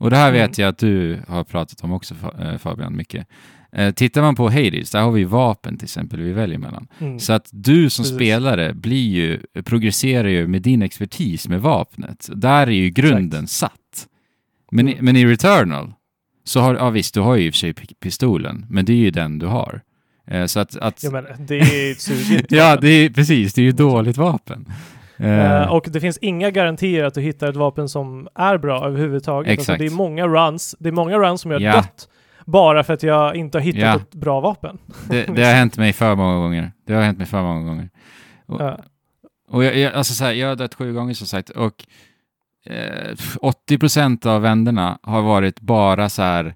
[SPEAKER 1] Och det här
[SPEAKER 2] Mm.
[SPEAKER 1] vet jag att du har pratat om också eh, Fabian, mycket. Eh, tittar man på Hades, där har vi vapen till exempel vi väljer mellan.
[SPEAKER 2] Mm.
[SPEAKER 1] Så att du som
[SPEAKER 2] Precis.
[SPEAKER 1] spelare blir ju, progresserar ju med din expertis med vapnet. Där är ju grunden satt. Men, i-
[SPEAKER 2] Mm.
[SPEAKER 1] men i Returnal så har, ja visst, du har ju i och för sig pi- pistolen, men det är ju den du har. Eh, så att, att
[SPEAKER 2] Ja, men det är ett sugigt
[SPEAKER 1] ja, det är precis, det är ju dåligt vapen. Eh,
[SPEAKER 2] och det finns inga garantier att du hittar ett vapen som är bra överhuvudtaget. Alltså,
[SPEAKER 1] Exakt.
[SPEAKER 2] det är många runs, det är många runs som jag har
[SPEAKER 1] Ja.
[SPEAKER 2] dött bara för att jag inte har hittat
[SPEAKER 1] Ja.
[SPEAKER 2] ett bra vapen.
[SPEAKER 1] det, det har hänt mig för många gånger. Det har hänt mig för många gånger. Och,
[SPEAKER 2] Ja.
[SPEAKER 1] och jag, jag, alltså så här, jag har dött sju gånger som sagt och eh, 80% av vännerna har varit bara så här,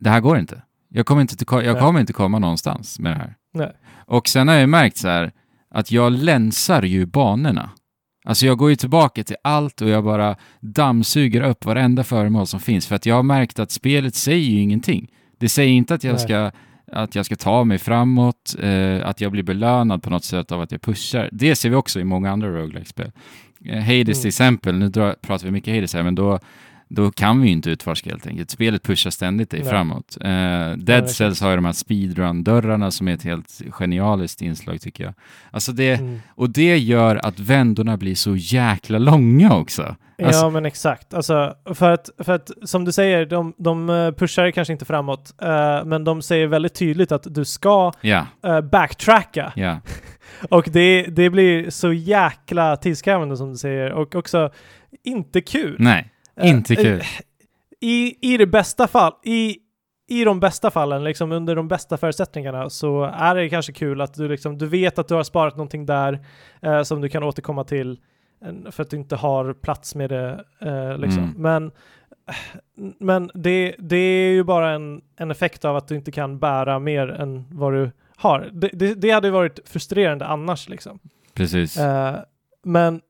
[SPEAKER 1] det här går inte. Jag kommer inte, till, jag kommer inte komma någonstans med det här.
[SPEAKER 2] Nej.
[SPEAKER 1] Och sen har jag märkt så här, att jag länsar ju banorna. Alltså jag går ju tillbaka till allt och jag bara dammsuger upp varenda föremål som finns för att jag har märkt att spelet säger ju ingenting. Det säger inte att jag
[SPEAKER 2] Nej.
[SPEAKER 1] ska att jag ska ta mig framåt, eh, att jag blir belönad på något sätt av att jag pushar. Det ser vi också i många andra roguelike-spel. Eh, Hades
[SPEAKER 2] Mm.
[SPEAKER 1] till exempel, nu drar, pratar vi mycket Hades här, men då, då kan vi ju inte utforska helt enkelt. Spelet pushar ständigt dig
[SPEAKER 2] Nej.
[SPEAKER 1] framåt. Eh, Dead
[SPEAKER 2] exakt.
[SPEAKER 1] Cells har ju de här speedrun-dörrarna som är ett helt genialiskt inslag tycker jag. Alltså det,
[SPEAKER 2] Mm.
[SPEAKER 1] och det gör att vändorna blir så jäkla långa också. Alltså,
[SPEAKER 2] ja, men exakt. Alltså, för, att, för att som du säger, de, de eh, pushar kanske inte framåt, eh, men de säger väldigt tydligt att du ska
[SPEAKER 1] ja,
[SPEAKER 2] eh, backtracka.
[SPEAKER 1] ja,
[SPEAKER 2] Och det, det blir så jäkla tidskrävande som du säger och också inte kul.
[SPEAKER 1] nej, inte kul.
[SPEAKER 2] eh, I, I det bästa fall, i, i de bästa fallen, liksom under de bästa förutsättningarna, så är det kanske kul att du liksom, du vet att du har sparat någonting där eh, som du kan återkomma till eh, för att du inte har plats med det. Eh, liksom.
[SPEAKER 1] Mm.
[SPEAKER 2] Men, men det, det är ju bara en, en effekt av att du inte kan bära mer än vad du har. Det, det, det hade varit frustrerande annars liksom.
[SPEAKER 1] Precis.
[SPEAKER 2] Eh, men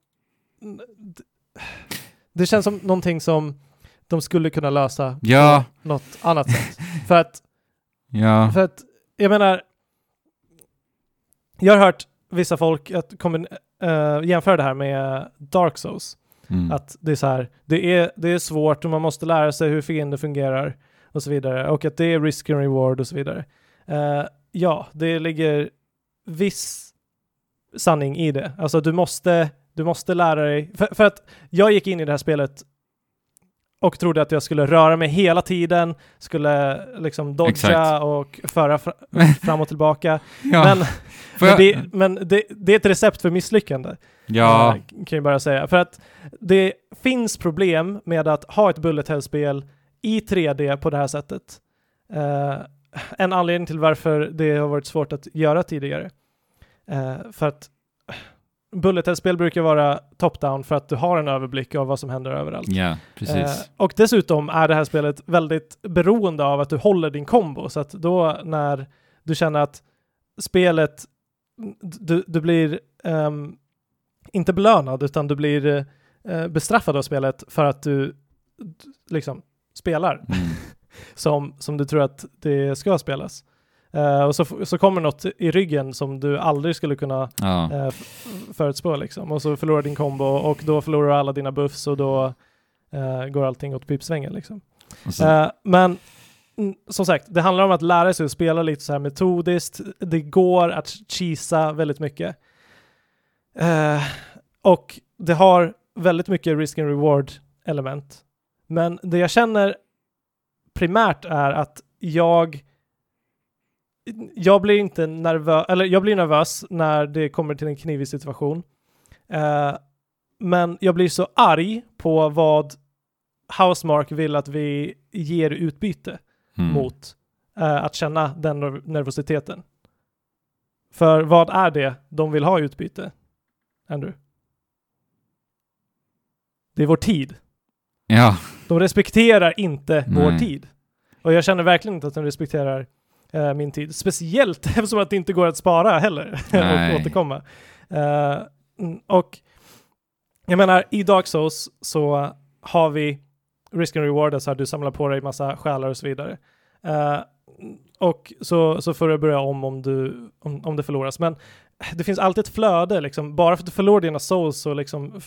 [SPEAKER 2] det känns som någonting som de skulle kunna lösa
[SPEAKER 1] Ja.
[SPEAKER 2] på något annat sätt. för, att,
[SPEAKER 1] ja,
[SPEAKER 2] för att, jag menar, jag har hört vissa folk att kommer, eh, jämföra det här med Dark Souls.
[SPEAKER 1] mm.
[SPEAKER 2] Att det är så här, det är, det är svårt och man måste lära sig hur fiender fungerar och så vidare. Och att det är risk and reward och så vidare. Eh, ja, det ligger viss sanning i det. Alltså du måste, du måste lära dig. För, för att jag gick in i det här spelet och trodde att jag skulle röra mig hela tiden, skulle liksom dodga
[SPEAKER 1] Exakt.
[SPEAKER 2] och föra fra, fram och tillbaka.
[SPEAKER 1] ja.
[SPEAKER 2] Men, men, det, men det, det är ett recept för misslyckande.
[SPEAKER 1] ja,
[SPEAKER 2] kan jag bara säga. För att det finns problem med att ha ett bullet hell-spel i 3D på det här sättet. Eh, en anledning till varför det har varit svårt att göra tidigare. Eh, för att bullet hell-spel brukar vara top-down för att du har en överblick av vad som händer överallt.
[SPEAKER 1] ja, precis.
[SPEAKER 2] Eh, och dessutom är det här spelet väldigt beroende av att du håller din kombo. Så att då när du känner att spelet, du, du blir ehm, inte belönad utan du blir eh, bestraffad av spelet för att du liksom spelar
[SPEAKER 1] Mm.
[SPEAKER 2] som, som du tror att det ska spelas. Eh, och så, så kommer något i ryggen som du aldrig skulle kunna
[SPEAKER 1] Ja,
[SPEAKER 2] f- förutspå liksom. Och så förlorar din kombo och då förlorar alla dina buffs och då eh, går allting åt pipsvängen liksom. men som sagt, det handlar om att lära sig att spela lite så här metodiskt. Det går att cheesa väldigt mycket. Och det har väldigt mycket risk and reward element. Men det jag känner primärt är att jag jag blir inte nervös, eller jag blir nervös när det kommer till en knivig situation. Eh, men jag blir så arg på vad Housemark vill att vi ger utbyte
[SPEAKER 1] mm.
[SPEAKER 2] mot eh, att känna den nerv- nervositeten. För vad är det de vill ha utbyte? Andrew? Det är vår tid.
[SPEAKER 1] Ja,
[SPEAKER 2] De respekterar inte vår
[SPEAKER 1] Nej.
[SPEAKER 2] tid. Och jag känner verkligen inte att de respekterar eh, min tid. Speciellt eftersom att det inte går att spara heller och återkomma. Eh, mm, och jag menar, i Dark Souls så har vi risk and reward, alltså att du samlar på dig massa själar och så vidare. Eh, och så, så får du börja om om, du, om, om det förloras. Men det finns alltid ett flöde, liksom. bara för att du förlorar dina souls så liksom,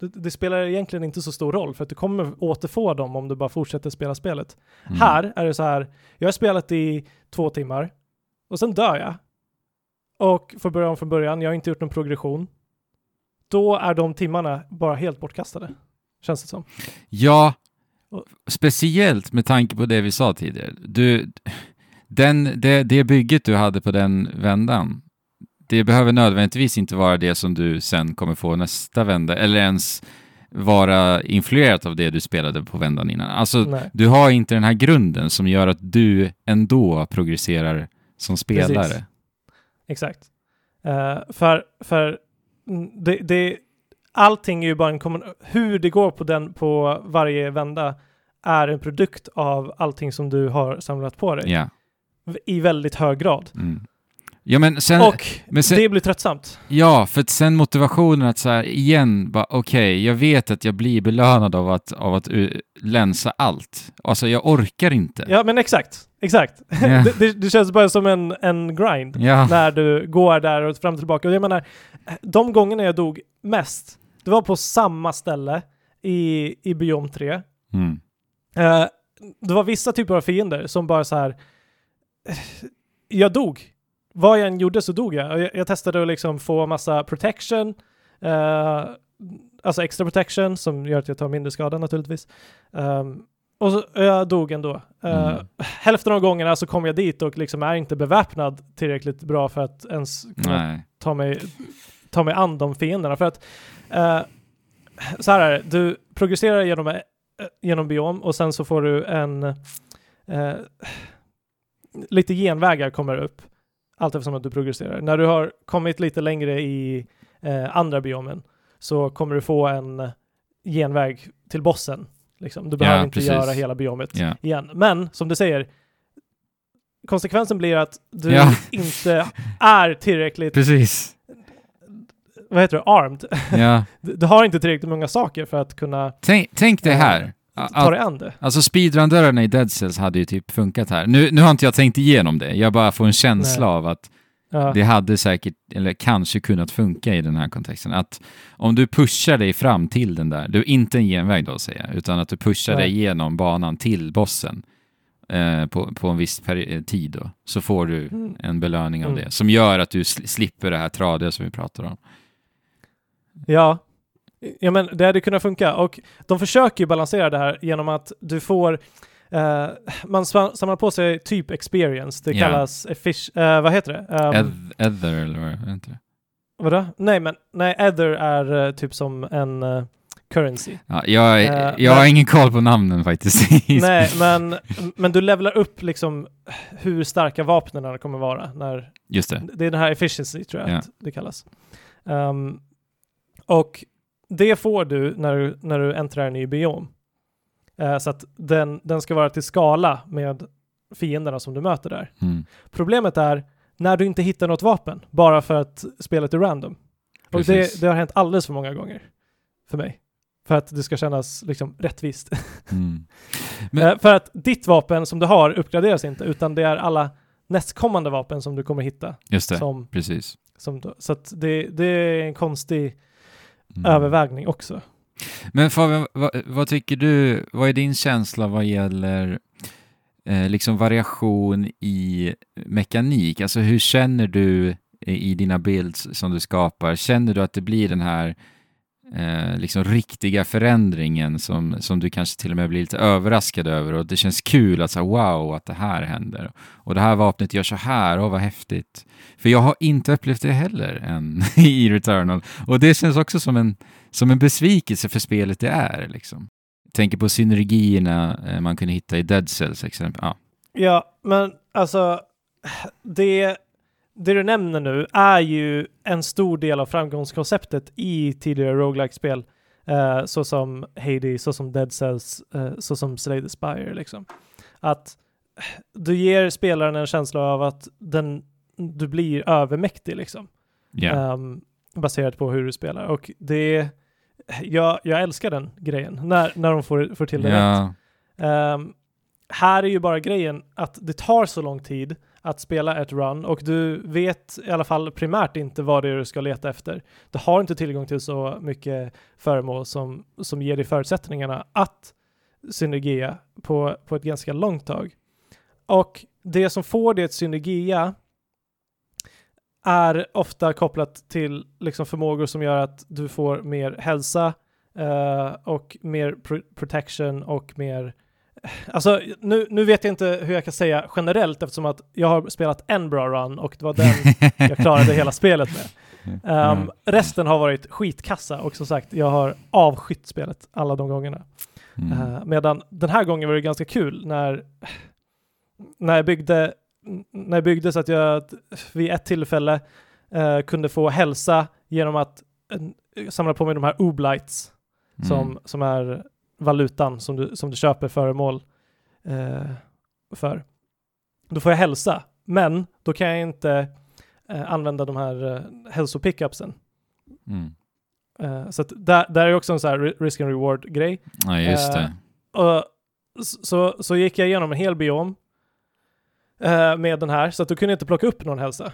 [SPEAKER 2] det, det spelar egentligen inte så stor roll för att du kommer återfå dem om du bara fortsätter spela spelet.
[SPEAKER 1] mm.
[SPEAKER 2] Här är det så här, jag har spelat i två timmar och sen dör jag. Och får börja om från början, jag har inte gjort någon progression. Då är de timmarna bara helt bortkastade. Känns det som.
[SPEAKER 1] Ja, speciellt med tanke på det vi sa tidigare. Du, den, det, det bygget du hade på den vändan, det behöver nödvändigtvis inte vara det som du sen kommer få nästa vända, eller ens vara influerat av det du spelade på vändan innan. Alltså,
[SPEAKER 2] Nej.
[SPEAKER 1] du har inte den här grunden som gör att du ändå progresserar som spelare.
[SPEAKER 2] Precis. Exakt. Eh, för för mm, det, det, allting är ju bara en kommun- hur det går på den på varje vända är en produkt av allting som du har samlat på dig v- i väldigt hög grad.
[SPEAKER 1] Mm. Ja, men sen...
[SPEAKER 2] Och
[SPEAKER 1] men sen
[SPEAKER 2] det blir tröttsamt.
[SPEAKER 1] Ja, för sen motivationen att så här igen, bara okej, jag vet att jag blir belönad av att, av att uh, länsa allt. Alltså jag orkar inte.
[SPEAKER 2] Ja, men exakt. exakt.
[SPEAKER 1] Ja.
[SPEAKER 2] det, det, det känns bara som en, en grind
[SPEAKER 1] Ja.
[SPEAKER 2] när du går där och fram och tillbaka. Och jag menar, de gångerna jag dog mest, det var på samma ställe i, i biom 3.
[SPEAKER 1] Mm.
[SPEAKER 2] Eh, det var vissa typer av fiender som bara så här. eh, Jag dog. Vad jag än gjorde så dog jag. Jag, jag testade att liksom få massa protection. eh, alltså extra protection som gör att jag tar mindre skada naturligtvis. Um, och så, jag dog ändå. Eh,
[SPEAKER 1] Mm.
[SPEAKER 2] Hälften av gångerna så kom jag dit och liksom är inte beväpnad tillräckligt bra för att ens ta mig, ta mig an de fienderna. För att eh, så här är det, du progresserar genom, eh, genom biom och sen så får du en lite genvägar kommer upp allt eftersom att du progresserar. När du har kommit lite längre i eh, andra biomen så kommer du få en genväg till bossen. Liksom. Du behöver inte
[SPEAKER 1] precis.
[SPEAKER 2] göra hela biomet
[SPEAKER 1] Ja.
[SPEAKER 2] igen. Men som du säger, konsekvensen blir att du
[SPEAKER 1] Ja.
[SPEAKER 2] inte är tillräckligt
[SPEAKER 1] Precis.
[SPEAKER 2] vad heter det, armed.
[SPEAKER 1] Ja.
[SPEAKER 2] Du, du har inte tillräckligt många saker för att kunna
[SPEAKER 1] Tänk, tänk det här.
[SPEAKER 2] Ta
[SPEAKER 1] Att,
[SPEAKER 2] dig an det.
[SPEAKER 1] alltså speedrun-dörrarna i Dead Cells hade ju typ funkat här. Nu, nu har inte jag tänkt igenom det. Jag bara får en känsla
[SPEAKER 2] Nej.
[SPEAKER 1] av att
[SPEAKER 2] Ja.
[SPEAKER 1] det hade säkert, eller kanske kunnat funka i den här kontexten. Att om du pushar dig fram till den där, du är inte en genväg då säger jag, utan att du pushar
[SPEAKER 2] Nej.
[SPEAKER 1] dig igenom banan till bossen eh, på, på en viss eh, tid då, så får du
[SPEAKER 2] Mm.
[SPEAKER 1] en belöning av
[SPEAKER 2] Mm.
[SPEAKER 1] det. Som gör att du sl- slipper det här tradiga som vi pratar om.
[SPEAKER 2] Ja. Ja, men det hade kunnat funka och de försöker ju balansera det här genom att du får eh, man samlar på sig typ experience. Det
[SPEAKER 1] Ja.
[SPEAKER 2] kallas effic- eh, vad heter det? Um,
[SPEAKER 1] Eth- Ether eller vad är det
[SPEAKER 2] vadå? Nej, men nej, ether är eh, typ som en currency.
[SPEAKER 1] Ja, jag, jag har
[SPEAKER 2] men-
[SPEAKER 1] ingen koll på namnen faktiskt.
[SPEAKER 2] nej, men, men du levlar upp liksom hur starka vapnen kommer vara när
[SPEAKER 1] Just det.
[SPEAKER 2] Det är den här efficiency tror jag
[SPEAKER 1] Ja.
[SPEAKER 2] att det kallas. Ehm, och det får du när du, när du äntrar en ny biom. Eh, så att den, den ska vara till skala med fienderna som du möter där.
[SPEAKER 1] Mm.
[SPEAKER 2] Problemet är när du inte hittar något vapen, bara för att spelet är random. Och det, det har hänt alldeles för många gånger för mig. För att det ska kännas liksom rättvist.
[SPEAKER 1] Mm. Men-
[SPEAKER 2] Eh, för att ditt vapen som du har uppgraderas inte, utan det är alla nästkommande vapen som du kommer hitta.
[SPEAKER 1] Just det,
[SPEAKER 2] Som,
[SPEAKER 1] precis.
[SPEAKER 2] som så att det, det är en konstig
[SPEAKER 1] Mm.
[SPEAKER 2] övervägning också.
[SPEAKER 1] Men Fabian, vad, vad tycker du, vad är din känsla vad gäller eh, liksom variation i mekanik? Alltså hur känner du i dina builds som du skapar? Känner du att det blir den här eh, liksom riktiga förändringen som, som du kanske till och med blir lite överraskad över och det känns kul att säga wow att det här händer och det här vapnet gör så här, åh vad häftigt. För jag har inte upplevt det heller än i Returnal och det känns också som en som en besvikelse för spelet det är. Liksom. Tänker på synergierna eh, man kunde hitta i Dead Cells exempel. Ja.
[SPEAKER 2] Ja, men alltså det, det du nämner nu är ju en stor del av framgångskonceptet i tidigare roguelike-spel. Eh, så som Hades, så som Dead Cells, eh, så som Slay the Spire liksom. Att du ger spelaren en känsla av att den, du blir övermäktig liksom.
[SPEAKER 1] Ja.
[SPEAKER 2] Ehm, baserat på hur du spelar. Och det, jag, jag älskar den grejen, när, när de får, får till det rätt.
[SPEAKER 1] ja.
[SPEAKER 2] Ehm, här är ju bara grejen att det tar så lång tid att spela ett run och du vet i alla fall primärt inte vad det är du ska leta efter. Du har inte tillgång till så mycket föremål som, som ger dig förutsättningarna att synergia på, på ett ganska långt tag. Och det som får dig att synergia är ofta kopplat till liksom förmågor som gör att du får mer hälsa eh, och mer pro- protection och mer Alltså nu, nu vet jag inte hur jag kan säga generellt eftersom att jag har spelat en bra run och det var den jag klarade hela spelet med.
[SPEAKER 1] Mm.
[SPEAKER 2] resten har varit skitkassa och som sagt jag har avskytt spelet alla de gångerna.
[SPEAKER 1] Mm.
[SPEAKER 2] Eh, medan den här gången var det ganska kul när, när jag byggde när jag byggde så att jag vid ett tillfälle eh, kunde få hälsa genom att eh, samla på mig de här oblights som,
[SPEAKER 1] Mm.
[SPEAKER 2] som är valutan som du, som du köper föremål eh, för. Då får jag hälsa, men då kan jag inte eh, använda de här eh, hälsopickupsen.
[SPEAKER 1] Mm.
[SPEAKER 2] Eh, så där, där är också en sån här ri- risk and reward grej.
[SPEAKER 1] Ja, just
[SPEAKER 2] Eh,
[SPEAKER 1] det.
[SPEAKER 2] Och s- så, så gick jag igenom en hel biom eh, med den här, så att du kunde inte plocka upp någon hälsa.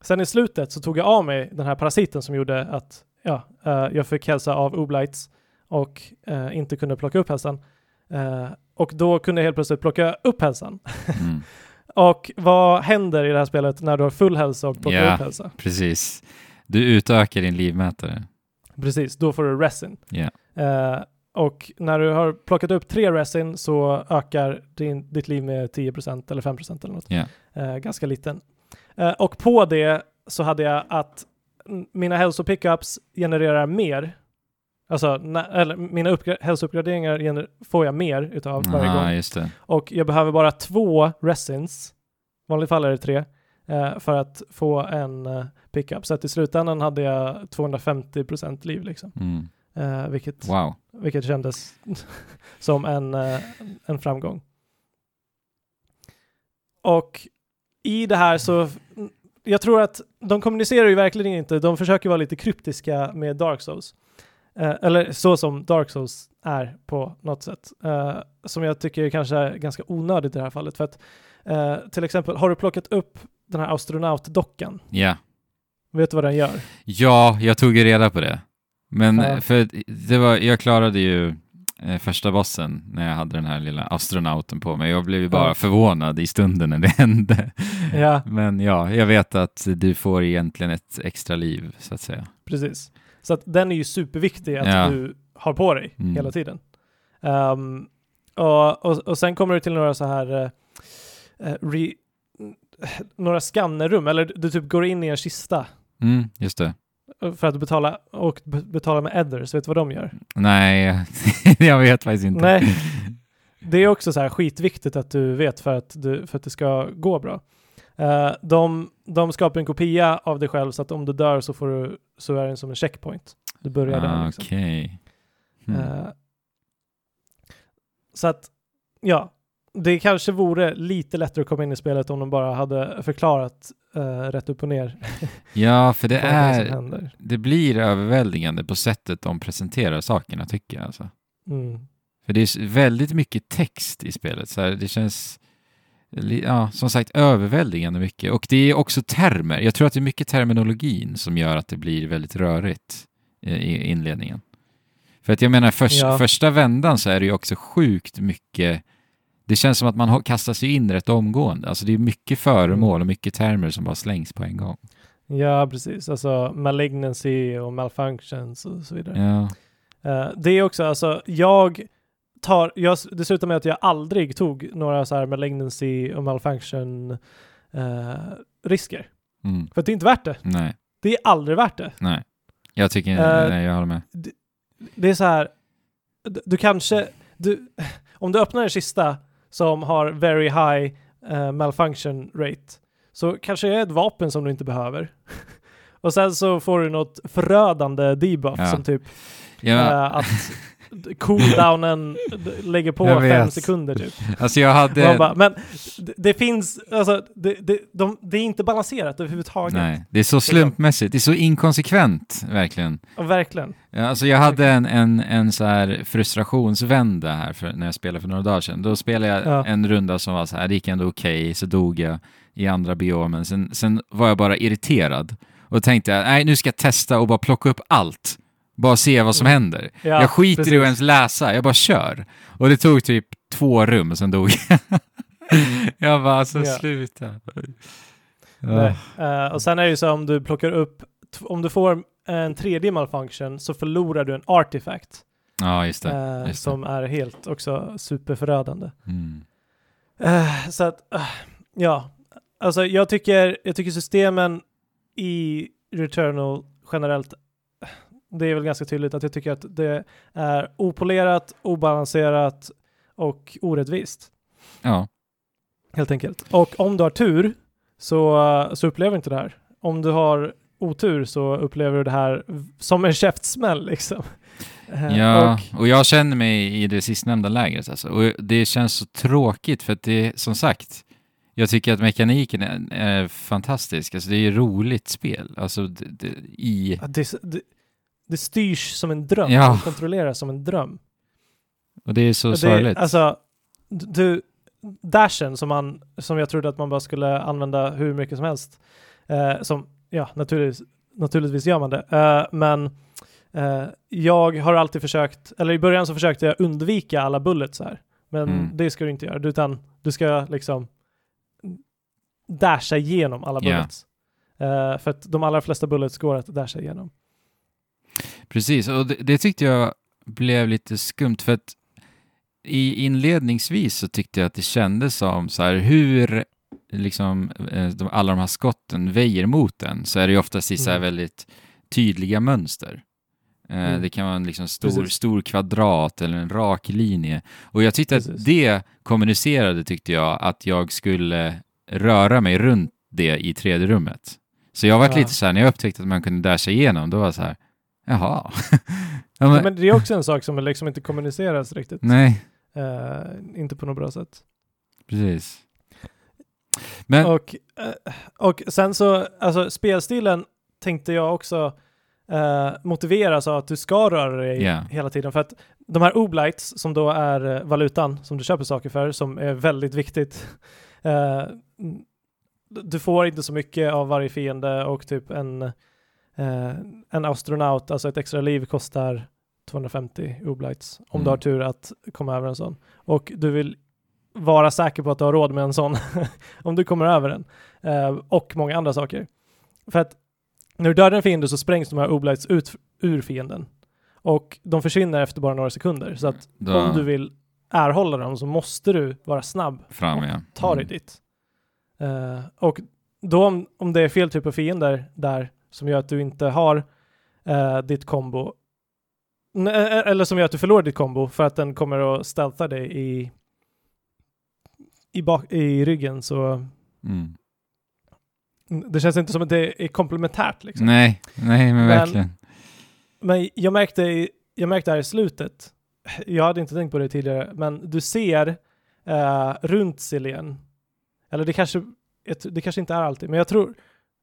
[SPEAKER 2] Sen i slutet så tog jag av mig den här parasiten som gjorde att ja, eh, jag fick hälsa av oblights och eh, inte kunde plocka upp hälsan. Eh, och då kunde jag helt plötsligt plocka upp hälsan.
[SPEAKER 1] Mm.
[SPEAKER 2] Och vad händer i det här spelet när du har full hälsa och plockar
[SPEAKER 1] Ja.
[SPEAKER 2] upp hälsa?
[SPEAKER 1] Precis. Du utökar din livmätare.
[SPEAKER 2] Precis, då får du resin.
[SPEAKER 1] Ja.
[SPEAKER 2] Eh, och när du har plockat upp tre resin så ökar din, ditt liv med 10% eller 5% eller något.
[SPEAKER 1] Ja.
[SPEAKER 2] Eh, ganska liten. Eh, och på det så hade jag att mina hälsopickups genererar mer. Alltså, na- eller mina uppgra- hälsouppgraderingar får jag mer utav varje gång.
[SPEAKER 1] Just det.
[SPEAKER 2] Och jag behöver bara två resins, i vanligt fall är det tre, eh, för att få en eh, pickup. Så att i slutändan hade jag 250% liv liksom.
[SPEAKER 1] Mm.
[SPEAKER 2] Eh, vilket,
[SPEAKER 1] Wow.
[SPEAKER 2] vilket kändes som en, eh, en framgång. Och i det här så, jag tror att de kommunicerar ju verkligen inte, de försöker vara lite kryptiska med Dark Souls. Eh, eller så som Dark Souls är på något sätt. Eh, som jag tycker kanske är ganska onödigt i det här fallet. För att eh, till exempel, har du plockat upp den här astronautdockan?
[SPEAKER 1] Ja.
[SPEAKER 2] Vet du vad den gör?
[SPEAKER 1] Ja, jag tog ju reda på det. Men
[SPEAKER 2] Ja.
[SPEAKER 1] för det var, jag klarade ju eh, första bossen när jag hade den här lilla astronauten på mig. Jag blev ju bara
[SPEAKER 2] Ja.
[SPEAKER 1] förvånad i stunden när det hände.
[SPEAKER 2] Ja,
[SPEAKER 1] Men ja, jag vet att du får egentligen ett extra liv, så att säga.
[SPEAKER 2] precis. Så att den är ju superviktig att
[SPEAKER 1] Ja.
[SPEAKER 2] du har på dig
[SPEAKER 1] Mm.
[SPEAKER 2] hela tiden. Ehm, och, och, och sen kommer du till några så här eh, eh, re, några skannerrum, eller du typ går in i en kista
[SPEAKER 1] Mm, just det.
[SPEAKER 2] för att betala och be- betala med Ethers. Vet du vad de gör?
[SPEAKER 1] Nej, jag vet faktiskt inte.
[SPEAKER 2] Nej. Det är också så här skitviktigt att du vet för att, du, för att det ska gå bra. Eh, de, de skapar en kopia av dig själv så att om du dör så, får du, så är den som en checkpoint. Du börjar där. Liksom.
[SPEAKER 1] Mm.
[SPEAKER 2] Eh, så att, ja, det kanske vore lite lättare att komma in i spelet om de bara hade förklarat eh, rätt upp och ner
[SPEAKER 1] Ja, för det
[SPEAKER 2] det är
[SPEAKER 1] det blir överväldigande på sättet de presenterar sakerna, tycker jag. Alltså.
[SPEAKER 2] Mm.
[SPEAKER 1] För det är väldigt mycket text i spelet. Så här, det känns, ja, som sagt, överväldigande mycket. Och det är också termer. Jag tror att det är mycket terminologin som gör att det blir väldigt rörigt i, i inledningen. För att jag menar, förs,
[SPEAKER 2] Ja.
[SPEAKER 1] första vändan så är det ju också sjukt mycket det känns som att man kastar sig in rätt omgående. Alltså det är mycket föremål och mycket termer som bara slängs på en gång.
[SPEAKER 2] Ja, precis. Alltså malignancy och malfunctions och så vidare.
[SPEAKER 1] Ja,
[SPEAKER 2] Eh, det är också, alltså jag tar, jag, det slutar med att jag aldrig tog några så här malignancy och malfunction eh, risker.
[SPEAKER 1] mm.
[SPEAKER 2] För att det är inte värt det.
[SPEAKER 1] nej,
[SPEAKER 2] Det är aldrig värt det.
[SPEAKER 1] nej. Jag tycker,
[SPEAKER 2] Eh,
[SPEAKER 1] nej, jag håller med.
[SPEAKER 2] Det är så här, du, du kanske, du, om du öppnar en kista som har very high eh, malfunction rate så kanske det är ett vapen som du inte behöver. Och sen så får du något förödande debuff
[SPEAKER 1] Ja.
[SPEAKER 2] som typ
[SPEAKER 1] Ja,
[SPEAKER 2] eh, att cooldownen lägger på fem sekunder typ.
[SPEAKER 1] alltså jag hade...
[SPEAKER 2] Bara, men det, det finns, alltså det, det, de, det är inte balanserat överhuvudtaget.
[SPEAKER 1] Nej, det är så slumpmässigt, det är så inkonsekvent, verkligen.
[SPEAKER 2] Ja, verkligen.
[SPEAKER 1] Alltså jag hade en, en, en så här frustrationsvända här för, när jag spelade för några dagar sedan. Då spelade jag
[SPEAKER 2] Ja.
[SPEAKER 1] en runda som var så här, det gick ändå okej, så dog jag i andra biomen. Sen, sen var jag bara irriterad och tänkte jag, nej nu ska jag testa och bara plocka upp allt. Bara se vad som
[SPEAKER 2] Mm.
[SPEAKER 1] händer.
[SPEAKER 2] Ja,
[SPEAKER 1] jag skiter i
[SPEAKER 2] precis.
[SPEAKER 1] att ens läsa, jag bara kör. Och det tog typ två rum och sen dog jag. jag bara, alltså
[SPEAKER 2] Ja.
[SPEAKER 1] sluta.
[SPEAKER 2] Nej. Eh, och sen är det ju så om du plockar upp, om du får en tredje malfunction så förlorar du en artifact
[SPEAKER 1] Ja, just det.
[SPEAKER 2] eh,
[SPEAKER 1] just det.
[SPEAKER 2] som är helt också superförödande.
[SPEAKER 1] Mm.
[SPEAKER 2] Eh, så att, ja, alltså jag tycker, jag tycker systemen i Returnal generellt, det är väl ganska tydligt att jag tycker att det är opolerat, obalanserat och orättvist.
[SPEAKER 1] Ja,
[SPEAKER 2] Helt enkelt. Och om du har tur så, så upplever du inte det här. Om du har otur så upplever du det här som en käftsmäll liksom. Eh,
[SPEAKER 1] Ja,
[SPEAKER 2] Och,
[SPEAKER 1] och, jag känner mig i det sistnämnda lägret alltså. Och det känns så tråkigt för att det, som sagt, jag tycker att mekaniken är, är fantastisk. Alltså det är roligt spel. Alltså det, det, i...
[SPEAKER 2] det, det, styrs som en dröm.
[SPEAKER 1] Ja.
[SPEAKER 2] Det kontrolleras som en dröm.
[SPEAKER 1] Och det är så
[SPEAKER 2] det,
[SPEAKER 1] sorgligt.
[SPEAKER 2] alltså, du, dashen som, man, som jag trodde att man bara skulle använda hur mycket som helst. Eh, som, ja, naturligtvis, naturligtvis gör man det. Eh, men eh, jag har alltid försökt, eller i början så försökte jag undvika alla bullets här. Men
[SPEAKER 1] Mm.
[SPEAKER 2] det ska du inte göra, utan du ska liksom dasha igenom alla bullets. Eh, för att de allra flesta bullets går att dasha igenom.
[SPEAKER 1] Precis, och det, det tyckte jag blev lite skumt för att i inledningsvis så tyckte jag att det kändes som så här hur liksom eh, de, alla de här skotten väjer mot den så är det ju oftast i så här
[SPEAKER 2] Mm.
[SPEAKER 1] väldigt tydliga mönster. Eh,
[SPEAKER 2] Mm.
[SPEAKER 1] Det kan vara en liksom stor,
[SPEAKER 2] Precis.
[SPEAKER 1] stor kvadrat eller en rak linje. Och jag tyckte att
[SPEAKER 2] Precis.
[SPEAKER 1] det kommunicerade, tyckte jag, att jag skulle röra mig runt det i tredje rummet. Så jag var
[SPEAKER 2] Ja.
[SPEAKER 1] lite så här, när jag upptäckte att man kunde dasha igenom, då var jag så här, jaha. ja,
[SPEAKER 2] Men,
[SPEAKER 1] men,
[SPEAKER 2] det är också en sak som liksom inte kommuniceras riktigt.
[SPEAKER 1] nej,
[SPEAKER 2] Eh, inte på något bra sätt.
[SPEAKER 1] precis. Men,
[SPEAKER 2] Och, eh, och sen så, alltså spelstilen tänkte jag också eh, motiveras av att du ska röra dig
[SPEAKER 1] Ja.
[SPEAKER 2] hela tiden. För att de här oblights som då är valutan som du köper saker för, som är väldigt viktigt. Eh, du får inte så mycket av varje fiende och typ en, eh, en astronaut, alltså ett extra liv kostar 250 oblights om du
[SPEAKER 1] Mm.
[SPEAKER 2] har tur att komma över en sån. Och du vill vara säker på att du har råd med en sån om du kommer över den. Eh, och många andra saker. För att när du dödar en fiende så sprängs de här oblights ut ur fienden. Och de försvinner efter bara några sekunder. Så att
[SPEAKER 1] då,
[SPEAKER 2] om du vill erhålla dem så måste du vara snabb.
[SPEAKER 1] fram
[SPEAKER 2] och
[SPEAKER 1] ja.
[SPEAKER 2] Ta dig
[SPEAKER 1] Mm.
[SPEAKER 2] dit. Eh, och då om, om det är fel typ av fiender där som gör att du inte har eh, ditt kombo n- eh, eller som gör att du förlorar ditt kombo för att den kommer att stealtha dig i i, bak, i ryggen så
[SPEAKER 1] Mm.
[SPEAKER 2] det känns inte som att det är komplementärt liksom.
[SPEAKER 1] Nej, nej men
[SPEAKER 2] Men-
[SPEAKER 1] verkligen.
[SPEAKER 2] Men jag märkte, jag märkte här i slutet, jag hade inte tänkt på det tidigare, men du ser eh, runt Silén, eller det kanske, det kanske inte är alltid, men jag tror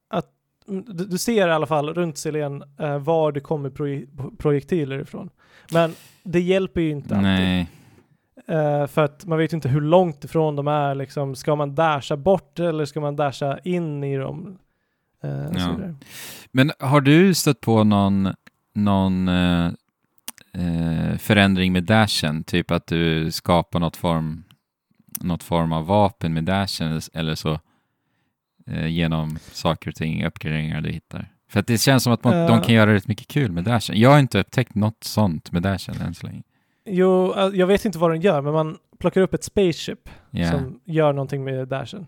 [SPEAKER 2] att du, du ser i alla fall runt Silén eh, var det kommer proje- projektiler ifrån. Men det hjälper ju inte alltid.
[SPEAKER 1] Nej,
[SPEAKER 2] Eh, för att man vet ju inte hur långt ifrån de är. Liksom. Ska man dasha bort eller ska man dasha in i dem? Eh,
[SPEAKER 1] Ja. men har du stött på någon, någon eh, eh, förändring med dashen? Typ att du skapar något form, något form av vapen med dashen eller så eh, genom saker och ting, uppgraderingar du hittar? För att det känns som att man, de
[SPEAKER 2] Eh.
[SPEAKER 1] kan göra rätt mycket kul med dashen. Jag har inte upptäckt något sånt med dashen än så länge.
[SPEAKER 2] Jo, eh, jag vet inte vad den gör, men man plockar upp ett spaceship
[SPEAKER 1] Ja,
[SPEAKER 2] som gör någonting med dashen.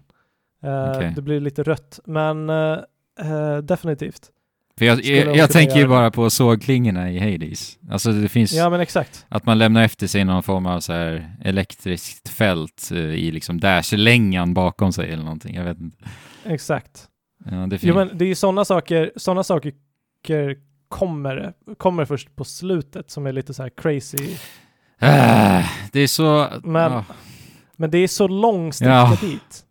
[SPEAKER 2] Eh,
[SPEAKER 1] Okej.
[SPEAKER 2] Det blir lite rött, men eh, definitivt.
[SPEAKER 1] för jag, jag,
[SPEAKER 2] de
[SPEAKER 1] jag tänker ju bara på sågklingorna i Hades. Alltså det finns
[SPEAKER 2] Ja, men exakt.
[SPEAKER 1] att man lämnar efter sig någon form av så här elektriskt fält i liksom dashlängan bakom sig eller någonting. Jag vet inte.
[SPEAKER 2] Exakt.
[SPEAKER 1] Ja, det.
[SPEAKER 2] Jo, men det är ju sådana saker, sådana saker kommer, kommer först på slutet som är lite så här crazy.
[SPEAKER 1] Ah, det är så...
[SPEAKER 2] Men-
[SPEAKER 1] ja.
[SPEAKER 2] Men det är så lång sträcka
[SPEAKER 1] Ja.
[SPEAKER 2] dit.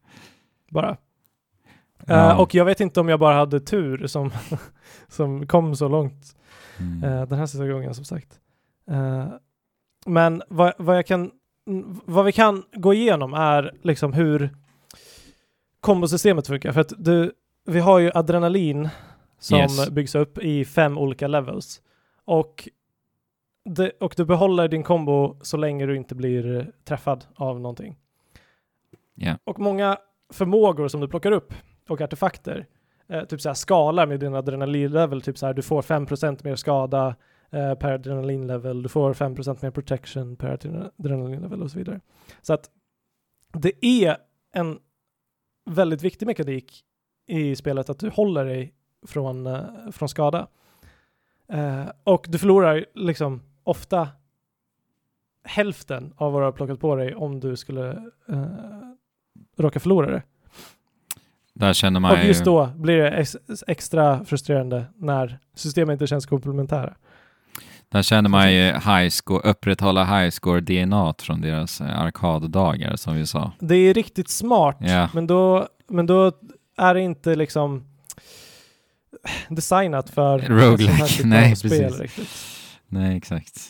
[SPEAKER 2] Bara.
[SPEAKER 1] Ja.
[SPEAKER 2] Eh, och jag vet inte om jag bara hade tur som, som kom så långt
[SPEAKER 1] Mm.
[SPEAKER 2] eh, den här säsongen som sagt. Eh, men vad, vad jag kan, vad vi kan gå igenom är liksom hur kombosystemet funkar. För att du, vi har ju adrenalin som
[SPEAKER 1] Yes.
[SPEAKER 2] byggs upp i fem olika levels. Och, det, och du behåller din kombo så länge du inte blir träffad av någonting.
[SPEAKER 1] Ja.
[SPEAKER 2] Och många förmågor som du plockar upp och artefakter, eh, typ så här skalar med din adrenalinlevel, typ så här du får 5% mer skada eh, per adrenalinlevel, du får 5% mer protection per adrena- adrenalinlevel och så vidare. Så att det är en väldigt viktig mekanik i spelet att du håller dig från, eh, från skada. Eh, och du förlorar liksom ofta hälften av vad du har plockat på dig om du skulle eh, råka förlora det.
[SPEAKER 1] Där känner man
[SPEAKER 2] Och
[SPEAKER 1] ju...
[SPEAKER 2] just då blir det ex extra frustrerande när systemet inte känns komplementära.
[SPEAKER 1] Där känner man ju high score, upprätthålla high score DNA från deras eh, arkaddagar som vi sa.
[SPEAKER 2] Det är riktigt smart,
[SPEAKER 1] Ja.
[SPEAKER 2] men, då, men då är det inte liksom designat för
[SPEAKER 1] Roguelike.
[SPEAKER 2] typ
[SPEAKER 1] Nej,
[SPEAKER 2] spel
[SPEAKER 1] precis.
[SPEAKER 2] riktigt.
[SPEAKER 1] Nej, exakt.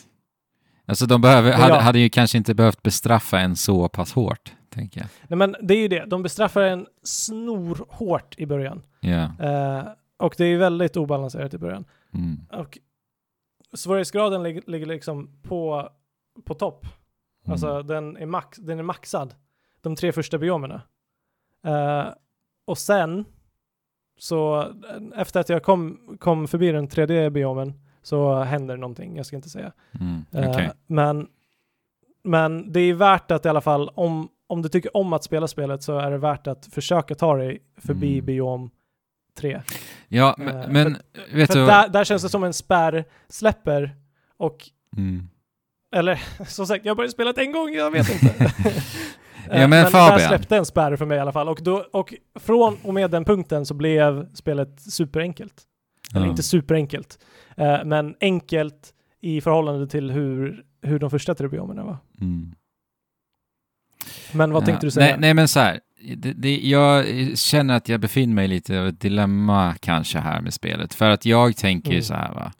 [SPEAKER 1] Alltså de behöver, hade,
[SPEAKER 2] ja.
[SPEAKER 1] hade ju kanske inte behövt bestraffa en så pass hårt, tänker jag.
[SPEAKER 2] Nej men det är ju det, de bestraffar en snorhårt i början.
[SPEAKER 1] Ja.
[SPEAKER 2] Eh, och det är ju väldigt obalanserat i början.
[SPEAKER 1] Mm.
[SPEAKER 2] Och svårighetsgraden ligger, ligger liksom på, på topp.
[SPEAKER 1] Mm.
[SPEAKER 2] Alltså den är, max, den är maxad. De tre första biomerna. Eh, och sen så efter att jag kom, kom förbi den tredje biomen så händer någonting, jag ska inte säga.
[SPEAKER 1] Mm.
[SPEAKER 2] Eh,
[SPEAKER 1] Okej.
[SPEAKER 2] men, men det är värt att i alla fall, om, om du tycker om att spela spelet så är det värt att försöka ta dig förbi
[SPEAKER 1] Mm.
[SPEAKER 2] biom 3.
[SPEAKER 1] Ja,
[SPEAKER 2] eh,
[SPEAKER 1] men, men vet
[SPEAKER 2] För
[SPEAKER 1] du...
[SPEAKER 2] där, där känns det som en spärr släpper och
[SPEAKER 1] Mm.
[SPEAKER 2] eller som sagt, jag har bara spelat en gång, jag vet inte. Eh,
[SPEAKER 1] Ja, men
[SPEAKER 2] där
[SPEAKER 1] Fabian.
[SPEAKER 2] släppte en spärr för mig i alla fall. Och, då, och från och med den punkten så blev spelet superenkelt. Eller
[SPEAKER 1] Ja.
[SPEAKER 2] inte superenkelt, eh, men enkelt i förhållande till hur, hur de första tre biomerna var.
[SPEAKER 1] Mm.
[SPEAKER 2] Men vad
[SPEAKER 1] Ja.
[SPEAKER 2] tänkte du säga?
[SPEAKER 1] Nej, nej men så här. Det, det, jag känner att jag befinner mig lite av ett dilemma kanske här med spelet. För att jag tänker
[SPEAKER 2] Mm.
[SPEAKER 1] så här va.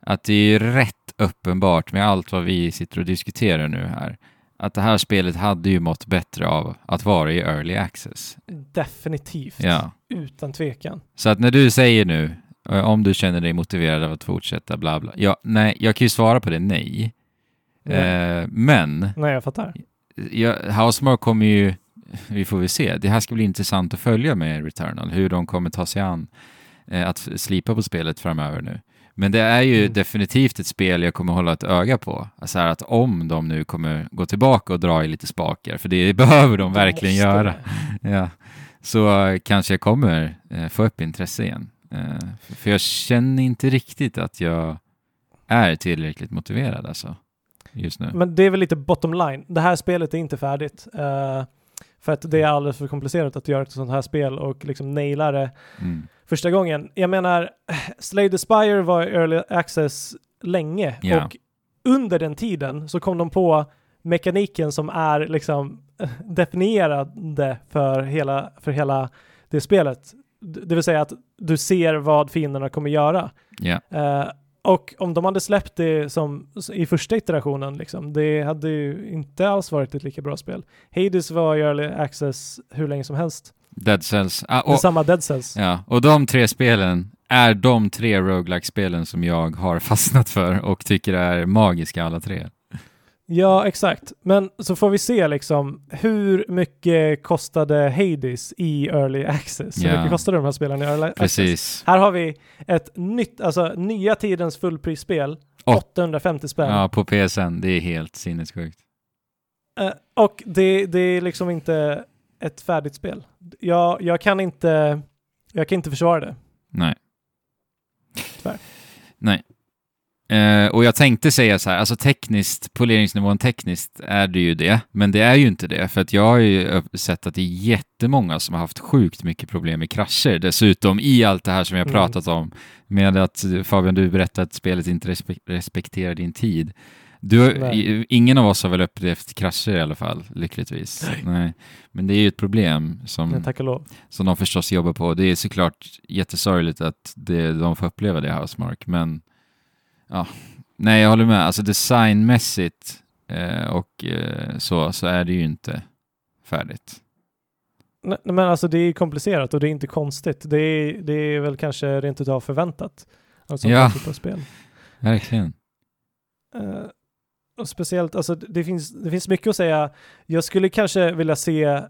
[SPEAKER 1] Att det är rätt uppenbart med allt vad vi sitter och diskuterar nu här. Att det här spelet hade ju mått bättre av att vara i early access.
[SPEAKER 2] Definitivt.
[SPEAKER 1] Ja.
[SPEAKER 2] Utan tvekan.
[SPEAKER 1] Så att när du säger nu, eh, om du känner dig motiverad av att fortsätta, bla bla. Ja, nej, jag kan ju svara på det nej.
[SPEAKER 2] Ja.
[SPEAKER 1] Eh, men
[SPEAKER 2] Nej, jag fattar.
[SPEAKER 1] ja, Housemark kommer ju, vi får väl se, det här ska bli intressant att följa med Returnal, hur de kommer ta sig an eh, att slipa på spelet framöver nu. Men det är ju
[SPEAKER 2] Mm.
[SPEAKER 1] definitivt ett spel jag kommer hålla ett öga på. Alltså att om de nu kommer gå tillbaka och dra i lite spakar, för det behöver de verkligen göra, ja, så eh, kanske jag kommer eh, få upp intresse igen. Eh, för- jag känner inte riktigt att jag är tillräckligt motiverad alltså, just nu.
[SPEAKER 2] Men det är väl lite bottom line. Det här spelet är inte färdigt. eh, för att det är alldeles för komplicerat att göra ett sånt här spel och liksom naila det
[SPEAKER 1] Mm.
[SPEAKER 2] första gången. Jag menar, Slay the Spire var early access länge
[SPEAKER 1] Ja.
[SPEAKER 2] och under den tiden så kom de på mekaniken som är liksom definierande för hela, för hela det spelet. Det vill säga att du ser vad fienderna kommer göra.
[SPEAKER 1] Ja.
[SPEAKER 2] Eh, och om de hade släppt det som i första iterationen, liksom, det hade ju inte alls varit ett lika bra spel. Hades var i early access hur länge som helst.
[SPEAKER 1] Dead Cells. Ah,
[SPEAKER 2] Det
[SPEAKER 1] och,
[SPEAKER 2] samma Dead Cells.
[SPEAKER 1] ja, och de tre spelen är de tre roguelike spelen som jag har fastnat för och tycker är magiska alla tre.
[SPEAKER 2] Ja, exakt. Men så får vi se liksom hur mycket kostade Hades i Early Access? Hur
[SPEAKER 1] Ja.
[SPEAKER 2] mycket kostade de här spelen i Early Access?
[SPEAKER 1] Precis.
[SPEAKER 2] Här har vi ett nytt, alltså nya tidens fullprisspel.
[SPEAKER 1] Åh.
[SPEAKER 2] 850 spänn.
[SPEAKER 1] Ja, på PSN. Det är helt sinnessjukt.
[SPEAKER 2] Eh, och det, det är liksom inte ett färdigt spel. Jag, jag kan inte, jag kan inte försvara det.
[SPEAKER 1] Nej.
[SPEAKER 2] Tyvärr.
[SPEAKER 1] Nej. Eh, och jag tänkte säga så här, alltså tekniskt, poleringsnivån tekniskt är det ju det, men det är ju inte det, för att jag har ju sett att det är jättemånga som har haft sjukt mycket problem med krascher dessutom i allt det här som jag har
[SPEAKER 2] Mm.
[SPEAKER 1] pratat om. Med att Fabian, du berättade att spelet inte respe- respekterar din tid. Du,
[SPEAKER 2] Nej.
[SPEAKER 1] i- ingen av oss har väl upplevt krascher i alla fall, lyckligtvis. Nej. Men det är ju ett problem som,
[SPEAKER 2] lov.
[SPEAKER 1] som de förstås jobbar på. Det är såklart jättesorgligt att det, de får uppleva det Housemark, men ja, nej jag håller med. Alltså designmässigt eh, och eh, så, så är det ju inte färdigt.
[SPEAKER 2] Nej, men alltså det är komplicerat och det är inte konstigt. Det är, det är väl kanske rent utav förväntat. Alltså
[SPEAKER 1] Ja.
[SPEAKER 2] typ av spel.
[SPEAKER 1] Verkligen.
[SPEAKER 2] Eh, och speciellt, alltså det finns, det finns mycket att säga. Jag skulle kanske vilja se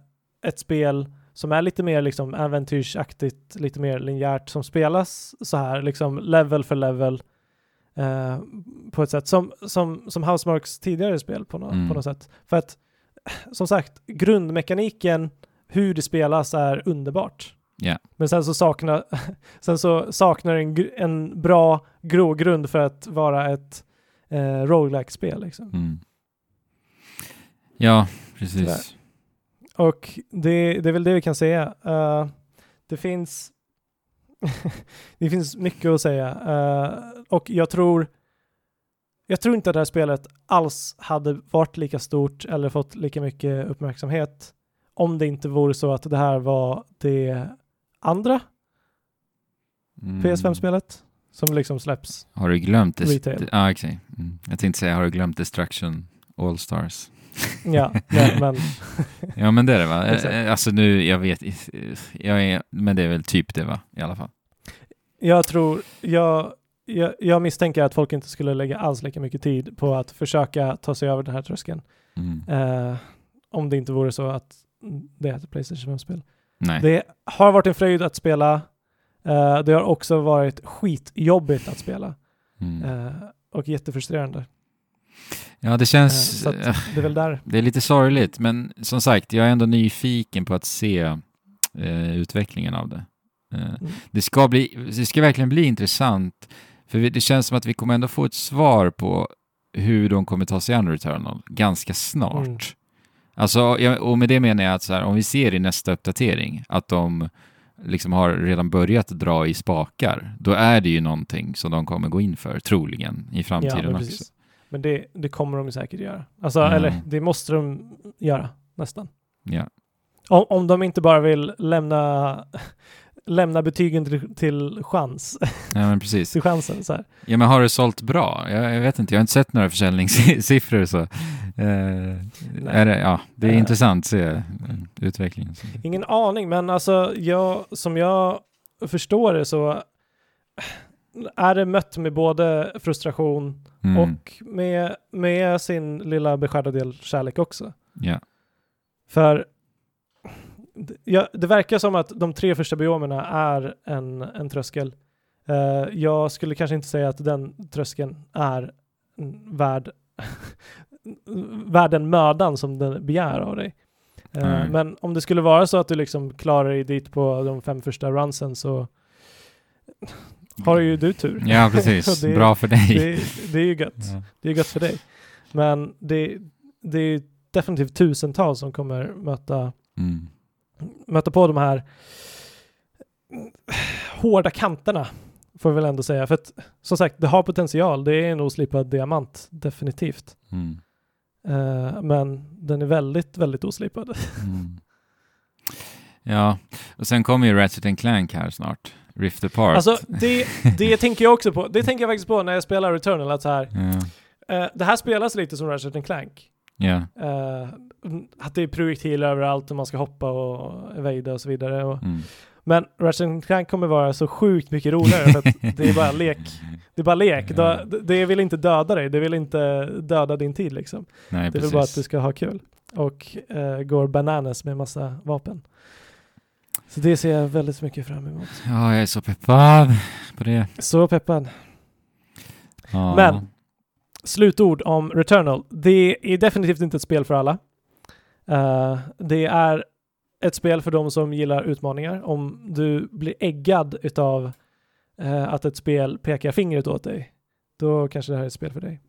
[SPEAKER 2] ett spel som är lite mer liksom äventyrsaktigt, lite mer linjärt, som spelas så här, liksom level för level eh, på ett sätt som, som, som Housemarks tidigare spel på, nå-
[SPEAKER 1] Mm.
[SPEAKER 2] på något sätt. För att, som sagt, grundmekaniken, hur det spelas är underbart.
[SPEAKER 1] Ja.
[SPEAKER 2] Men sen så saknar, sen så saknar en, en bra grogrund för att vara ett eh, roguelike-spel. Liksom.
[SPEAKER 1] Mm. Ja, precis.
[SPEAKER 2] Tyvärr. Och det, det är väl det vi kan säga. Eh, det finns det finns mycket att säga. Eh, och jag tror jag tror inte att det här spelet alls hade varit lika stort eller fått lika mycket uppmärksamhet om det inte vore så att det här var det andra
[SPEAKER 1] Mm.
[SPEAKER 2] PS5-spelet som liksom släpps.
[SPEAKER 1] Har du glömt det? Ja, ah, okej. Mm. Jag tänkte säga, har du glömt Destruction All-Stars.
[SPEAKER 2] Ja, men, men
[SPEAKER 1] Ja men det är det va?
[SPEAKER 2] Exakt.
[SPEAKER 1] Eh, Alltså nu, jag vet jag är, men det är väl typ det va? I alla fall.
[SPEAKER 2] jag tror, jag, jag, jag misstänker att folk inte skulle lägga alls lika mycket tid på att försöka ta sig över den här tröskeln.
[SPEAKER 1] Mm.
[SPEAKER 2] Eh, om det inte vore så att det är ett Playstation 5-spel.
[SPEAKER 1] Nej.
[SPEAKER 2] Det har varit en fröjd att spela. Eh, det har också varit skitjobbigt att spela.
[SPEAKER 1] Mm.
[SPEAKER 2] Eh, och jättefrustrerande.
[SPEAKER 1] Ja det
[SPEAKER 2] Eh,
[SPEAKER 1] känns,
[SPEAKER 2] så att det är väl där.
[SPEAKER 1] det är lite sorgligt men som sagt jag är ändå nyfiken på att se eh, utvecklingen av det. Eh,
[SPEAKER 2] Mm.
[SPEAKER 1] det, ska bli, det ska verkligen bli intressant för det känns som att vi kommer ändå få ett svar på hur de kommer ta sig an Returnal ganska snart.
[SPEAKER 2] Mm.
[SPEAKER 1] Alltså, och med det menar jag att så här, om vi ser i nästa uppdatering att de liksom har redan börjat dra i spakar, då är det ju någonting som de kommer gå in för, troligen, i framtiden
[SPEAKER 2] men,
[SPEAKER 1] också.
[SPEAKER 2] precis. Men det, det kommer de säkert göra. Alltså,
[SPEAKER 1] Mm.
[SPEAKER 2] eller det måste de göra nästan.
[SPEAKER 1] Ja.
[SPEAKER 2] Om, om de inte bara vill lämna, lämna betygen till, till chans,
[SPEAKER 1] ja, men precis.
[SPEAKER 2] till chansen så här.
[SPEAKER 1] Ja, men har det sålt bra? Jag, jag vet inte, jag har inte sett några försäljningssiffror så. Eh, är det, ja, det är
[SPEAKER 2] Eh.
[SPEAKER 1] intressant att se eh, utvecklingen.
[SPEAKER 2] Ingen aning, men alltså jag, som jag förstår det så är det mött med både frustration
[SPEAKER 1] Mm.
[SPEAKER 2] och med, med sin lilla beskärda del kärlek också.
[SPEAKER 1] Ja.
[SPEAKER 2] För ja, det verkar som att de tre första biomerna är en, en tröskel. Eh, jag skulle kanske inte säga att den tröskeln är mm, värd, värd den mödan som den begär av dig. Eh,
[SPEAKER 1] Nej.
[SPEAKER 2] Men om det skulle vara så att du liksom klarar dig dit på de fem första runsen så har ju du tur.
[SPEAKER 1] Ja, precis.
[SPEAKER 2] Det-
[SPEAKER 1] Bra för dig.
[SPEAKER 2] Det, det är ju gött.
[SPEAKER 1] Ja.
[SPEAKER 2] Det är gött för dig. Men det, det är definitivt tusentals som kommer möta,
[SPEAKER 1] Mm.
[SPEAKER 2] möta på de här hårda kanterna. Får vi väl ändå säga. För att som sagt, det har potential. Det är en oslipad diamant, definitivt.
[SPEAKER 1] Mm.
[SPEAKER 2] Eh, men den är väldigt, väldigt oslipad.
[SPEAKER 1] Mm. Ja, och sen kommer ju Ratchet Clank här snart. Rift Apart.
[SPEAKER 2] Alltså, det, det tänker jag också på. Det tänker jag faktiskt på när jag spelar Returnal. Att så här,
[SPEAKER 1] ja.
[SPEAKER 2] eh, det här spelas lite som Ratchet Clank.
[SPEAKER 1] ja.
[SPEAKER 2] Eh, att det är projektiler överallt och man ska hoppa och evada och så vidare. Och,
[SPEAKER 1] Mm.
[SPEAKER 2] men Ratchet Clank kommer vara så sjukt mycket roligare för att det är bara lek. Det är bara lek.
[SPEAKER 1] Ja.
[SPEAKER 2] Det, det vill inte döda dig. Det vill inte döda din tid liksom.
[SPEAKER 1] Nej,
[SPEAKER 2] Det
[SPEAKER 1] precis.
[SPEAKER 2] bara att du ska ha kul. Och eh, går bananas med massa vapen. Så det ser jag väldigt mycket fram emot.
[SPEAKER 1] Ja, jag är så peppad på det.
[SPEAKER 2] Så peppad.
[SPEAKER 1] Ja.
[SPEAKER 2] Men- Slutord om Returnal. Det är definitivt inte ett spel för alla. Eh, det är ett spel för de som gillar utmaningar. Om du blir äggad utav eh, att ett spel pekar fingret åt dig, då kanske det här är ett spel för dig.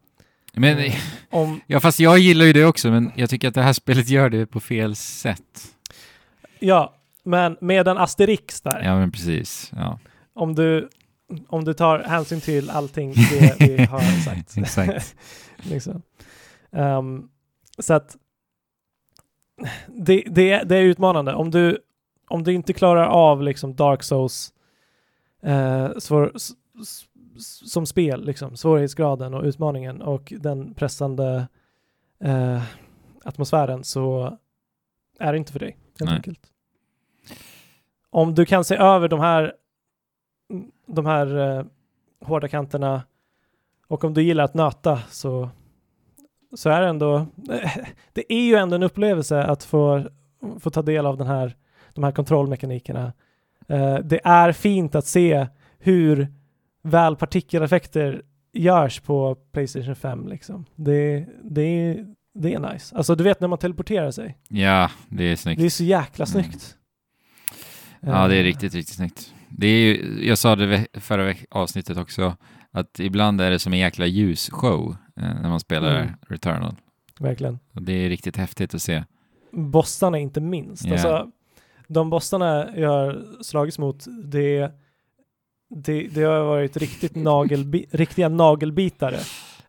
[SPEAKER 1] Men,
[SPEAKER 2] Eh, om,
[SPEAKER 1] ja, fast jag gillar ju det också, men jag tycker att det här spelet gör det på fel sätt.
[SPEAKER 2] ja, men med en asterix där.
[SPEAKER 1] Ja, men precis. Ja,
[SPEAKER 2] Om, du, om du tar hänsyn till allting det vi har sagt.
[SPEAKER 1] exakt.
[SPEAKER 2] liksom. Ehm, så att det, det, det är utmanande. Om du, om du inte klarar av liksom Dark Souls eh, svår, s, s- som spel, liksom, svårighetsgraden och utmaningen och den pressande eh, atmosfären så är det inte för dig. Helt
[SPEAKER 1] Nej.
[SPEAKER 2] enkelt. Om du kan se över de här, de här eh, hårda kanterna och om du gillar att nöta så, så är det ändå, det är ju ändå en upplevelse att få, få ta del av den här, de här kontrollmekanikerna. Eh, det är fint att se hur väl partikeleffekter görs på Playstation 5 liksom. Det, det, är, det är nice. Alltså du vet när man teleporterar sig.
[SPEAKER 1] Ja, det är snyggt.
[SPEAKER 2] Det är så jäkla
[SPEAKER 1] Mm. Ja, det är
[SPEAKER 2] Eh,
[SPEAKER 1] riktigt, riktigt snyggt. Det är ju, jag sa det förra avsnittet också, att ibland är det som en jäkla ljusshow eh, när man spelar
[SPEAKER 2] Mm.
[SPEAKER 1] Returnal.
[SPEAKER 2] Verkligen.
[SPEAKER 1] Och det är riktigt häftigt att se.
[SPEAKER 2] bossarna inte minst.
[SPEAKER 1] Ja.
[SPEAKER 2] Alltså, de bossarna jag har slagits mot, det, det, det har varit riktigt nagelbi, riktiga nagelbitare.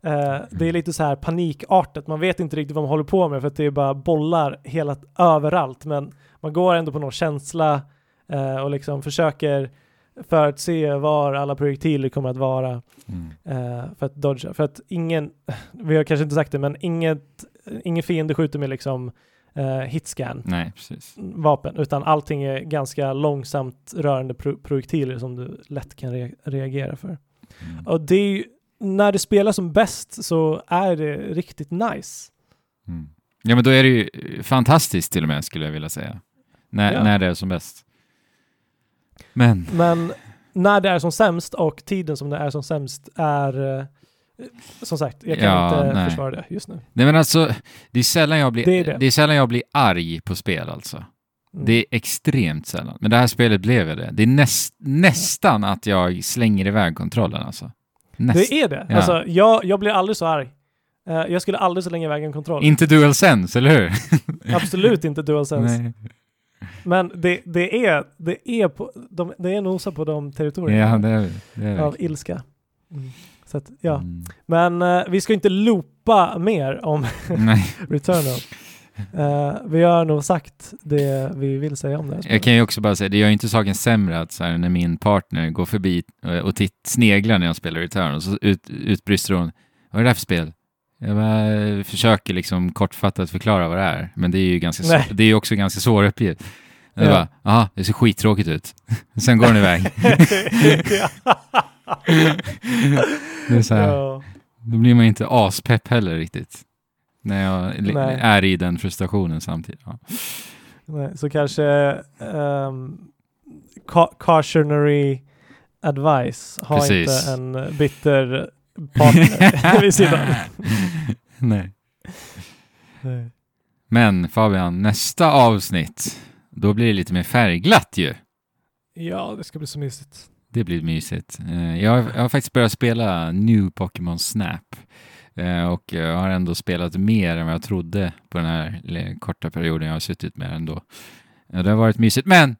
[SPEAKER 2] Eh, det är lite så här panikartat, man vet inte riktigt vad man håller på med för att det är bara bollar hela, överallt, men man går ändå på någon känsla eh, och liksom försöker för att se var alla projektiler kommer att vara
[SPEAKER 1] Mm.
[SPEAKER 2] eh, för att dodga. För att ingen, vi har kanske inte sagt det, men inget, ingen fiende skjuter med liksom eh, hitscan
[SPEAKER 1] Nej,
[SPEAKER 2] vapen, utan allting är ganska långsamt rörande pro projektiler som du lätt kan re reagera för.
[SPEAKER 1] Mm.
[SPEAKER 2] Och det är ju, när det spelas som bäst så är det riktigt nice.
[SPEAKER 1] Mm. Ja, men då är det ju fantastiskt till och med, skulle jag vilja säga. När,
[SPEAKER 2] Ja.
[SPEAKER 1] när det är som bäst. Men,
[SPEAKER 2] Men när det är som sämst och tiden som det är som sämst är eh, som sagt, jag kan
[SPEAKER 1] Ja,
[SPEAKER 2] inte
[SPEAKER 1] nej.
[SPEAKER 2] försvara det just nu.
[SPEAKER 1] nej men alltså, det är sällan jag blir,
[SPEAKER 2] Det
[SPEAKER 1] det
[SPEAKER 2] är
[SPEAKER 1] är
[SPEAKER 2] det.
[SPEAKER 1] sällan jag blir arg på spel alltså.
[SPEAKER 2] Mm.
[SPEAKER 1] Det är extremt sällan. Men det här spelet blev jag det. Det är näst, nästan att jag slänger iväg kontrollen alltså. Näst,
[SPEAKER 2] Det är det.
[SPEAKER 1] Ja.
[SPEAKER 2] Alltså, jag, jag blir aldrig så arg. Eh, jag skulle aldrig så länge iväg en kontroll.
[SPEAKER 1] Inte dual sense, eller hur?
[SPEAKER 2] Absolut inte DualSense.
[SPEAKER 1] Nej.
[SPEAKER 2] Men det, det är, det är, på, de, det är nosa på de territorierna
[SPEAKER 1] Ja, det är det. Är
[SPEAKER 2] av ilska. Mm. Så att, ja.
[SPEAKER 1] Mm.
[SPEAKER 2] Men eh, vi ska inte loopa mer om. Returnal. Eh, vi har nog sagt det vi vill säga om det här
[SPEAKER 1] Jag kan ju också bara säga, det gör ju inte saken sämre att så här, när min partner går förbi eh, och titt, sneglar när jag spelar Return och så ut, utbrister hon Vad är det där för spel? Jag eh, försöker liksom kortfattat förklara vad det är, men det är ju ganska svår, det är också ganska svår uppgift. Jag
[SPEAKER 2] Ja.
[SPEAKER 1] bara, jaha, det ser skittråkigt ut. Sen går den iväg. det är så här,
[SPEAKER 2] ja.
[SPEAKER 1] Då blir man inte aspepp heller riktigt. När jag
[SPEAKER 2] Nej.
[SPEAKER 1] är i den frustrationen samtidigt. Ja.
[SPEAKER 2] Nej, så kanske um, ca- cautionary advice. Ha
[SPEAKER 1] Precis.
[SPEAKER 2] inte en bitter partner vid sidan.
[SPEAKER 1] Nej.
[SPEAKER 2] Nej.
[SPEAKER 1] Men Fabian, nästa avsnitt, då blir det lite mer färgglatt ju.
[SPEAKER 2] Ja, det ska bli så mysigt.
[SPEAKER 1] Det blir mysigt. Eh, Jag har, jag har faktiskt börjat spela New Pokémon Snap. Eh, Och jag har ändå spelat mer än vad jag trodde på den här korta perioden jag har suttit med ändå. Det har varit mysigt, men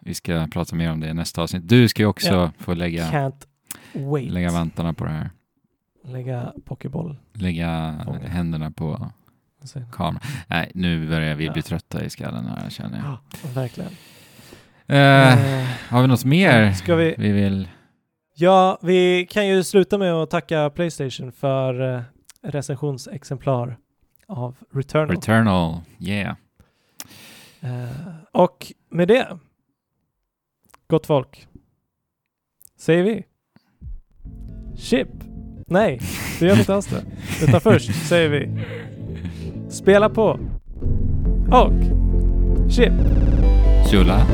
[SPEAKER 1] vi ska prata mer om det i nästa avsnitt. Du ska ju också
[SPEAKER 2] Ja.
[SPEAKER 1] få lägga, lägga vantarna på det här.
[SPEAKER 2] Lägga pokéboll.
[SPEAKER 1] Lägga
[SPEAKER 2] Fånga.
[SPEAKER 1] händerna på kameran. Nej, nu börjar vi bli
[SPEAKER 2] Ja.
[SPEAKER 1] trötta i skallen här känner jag.
[SPEAKER 2] Ja, verkligen.
[SPEAKER 1] Eh,
[SPEAKER 2] Eh,
[SPEAKER 1] har vi något mer
[SPEAKER 2] Ska vi...
[SPEAKER 1] vi vill?
[SPEAKER 2] Ja, vi kan ju sluta med att tacka Playstation för eh, recensionsexemplar av Returnal.
[SPEAKER 1] Returnal, yeah.
[SPEAKER 2] Eh, och med det, gott folk, säger vi Chip. Nej, det gör vi inte alls det. Utan först säger vi spela på och Chip.
[SPEAKER 1] Chula.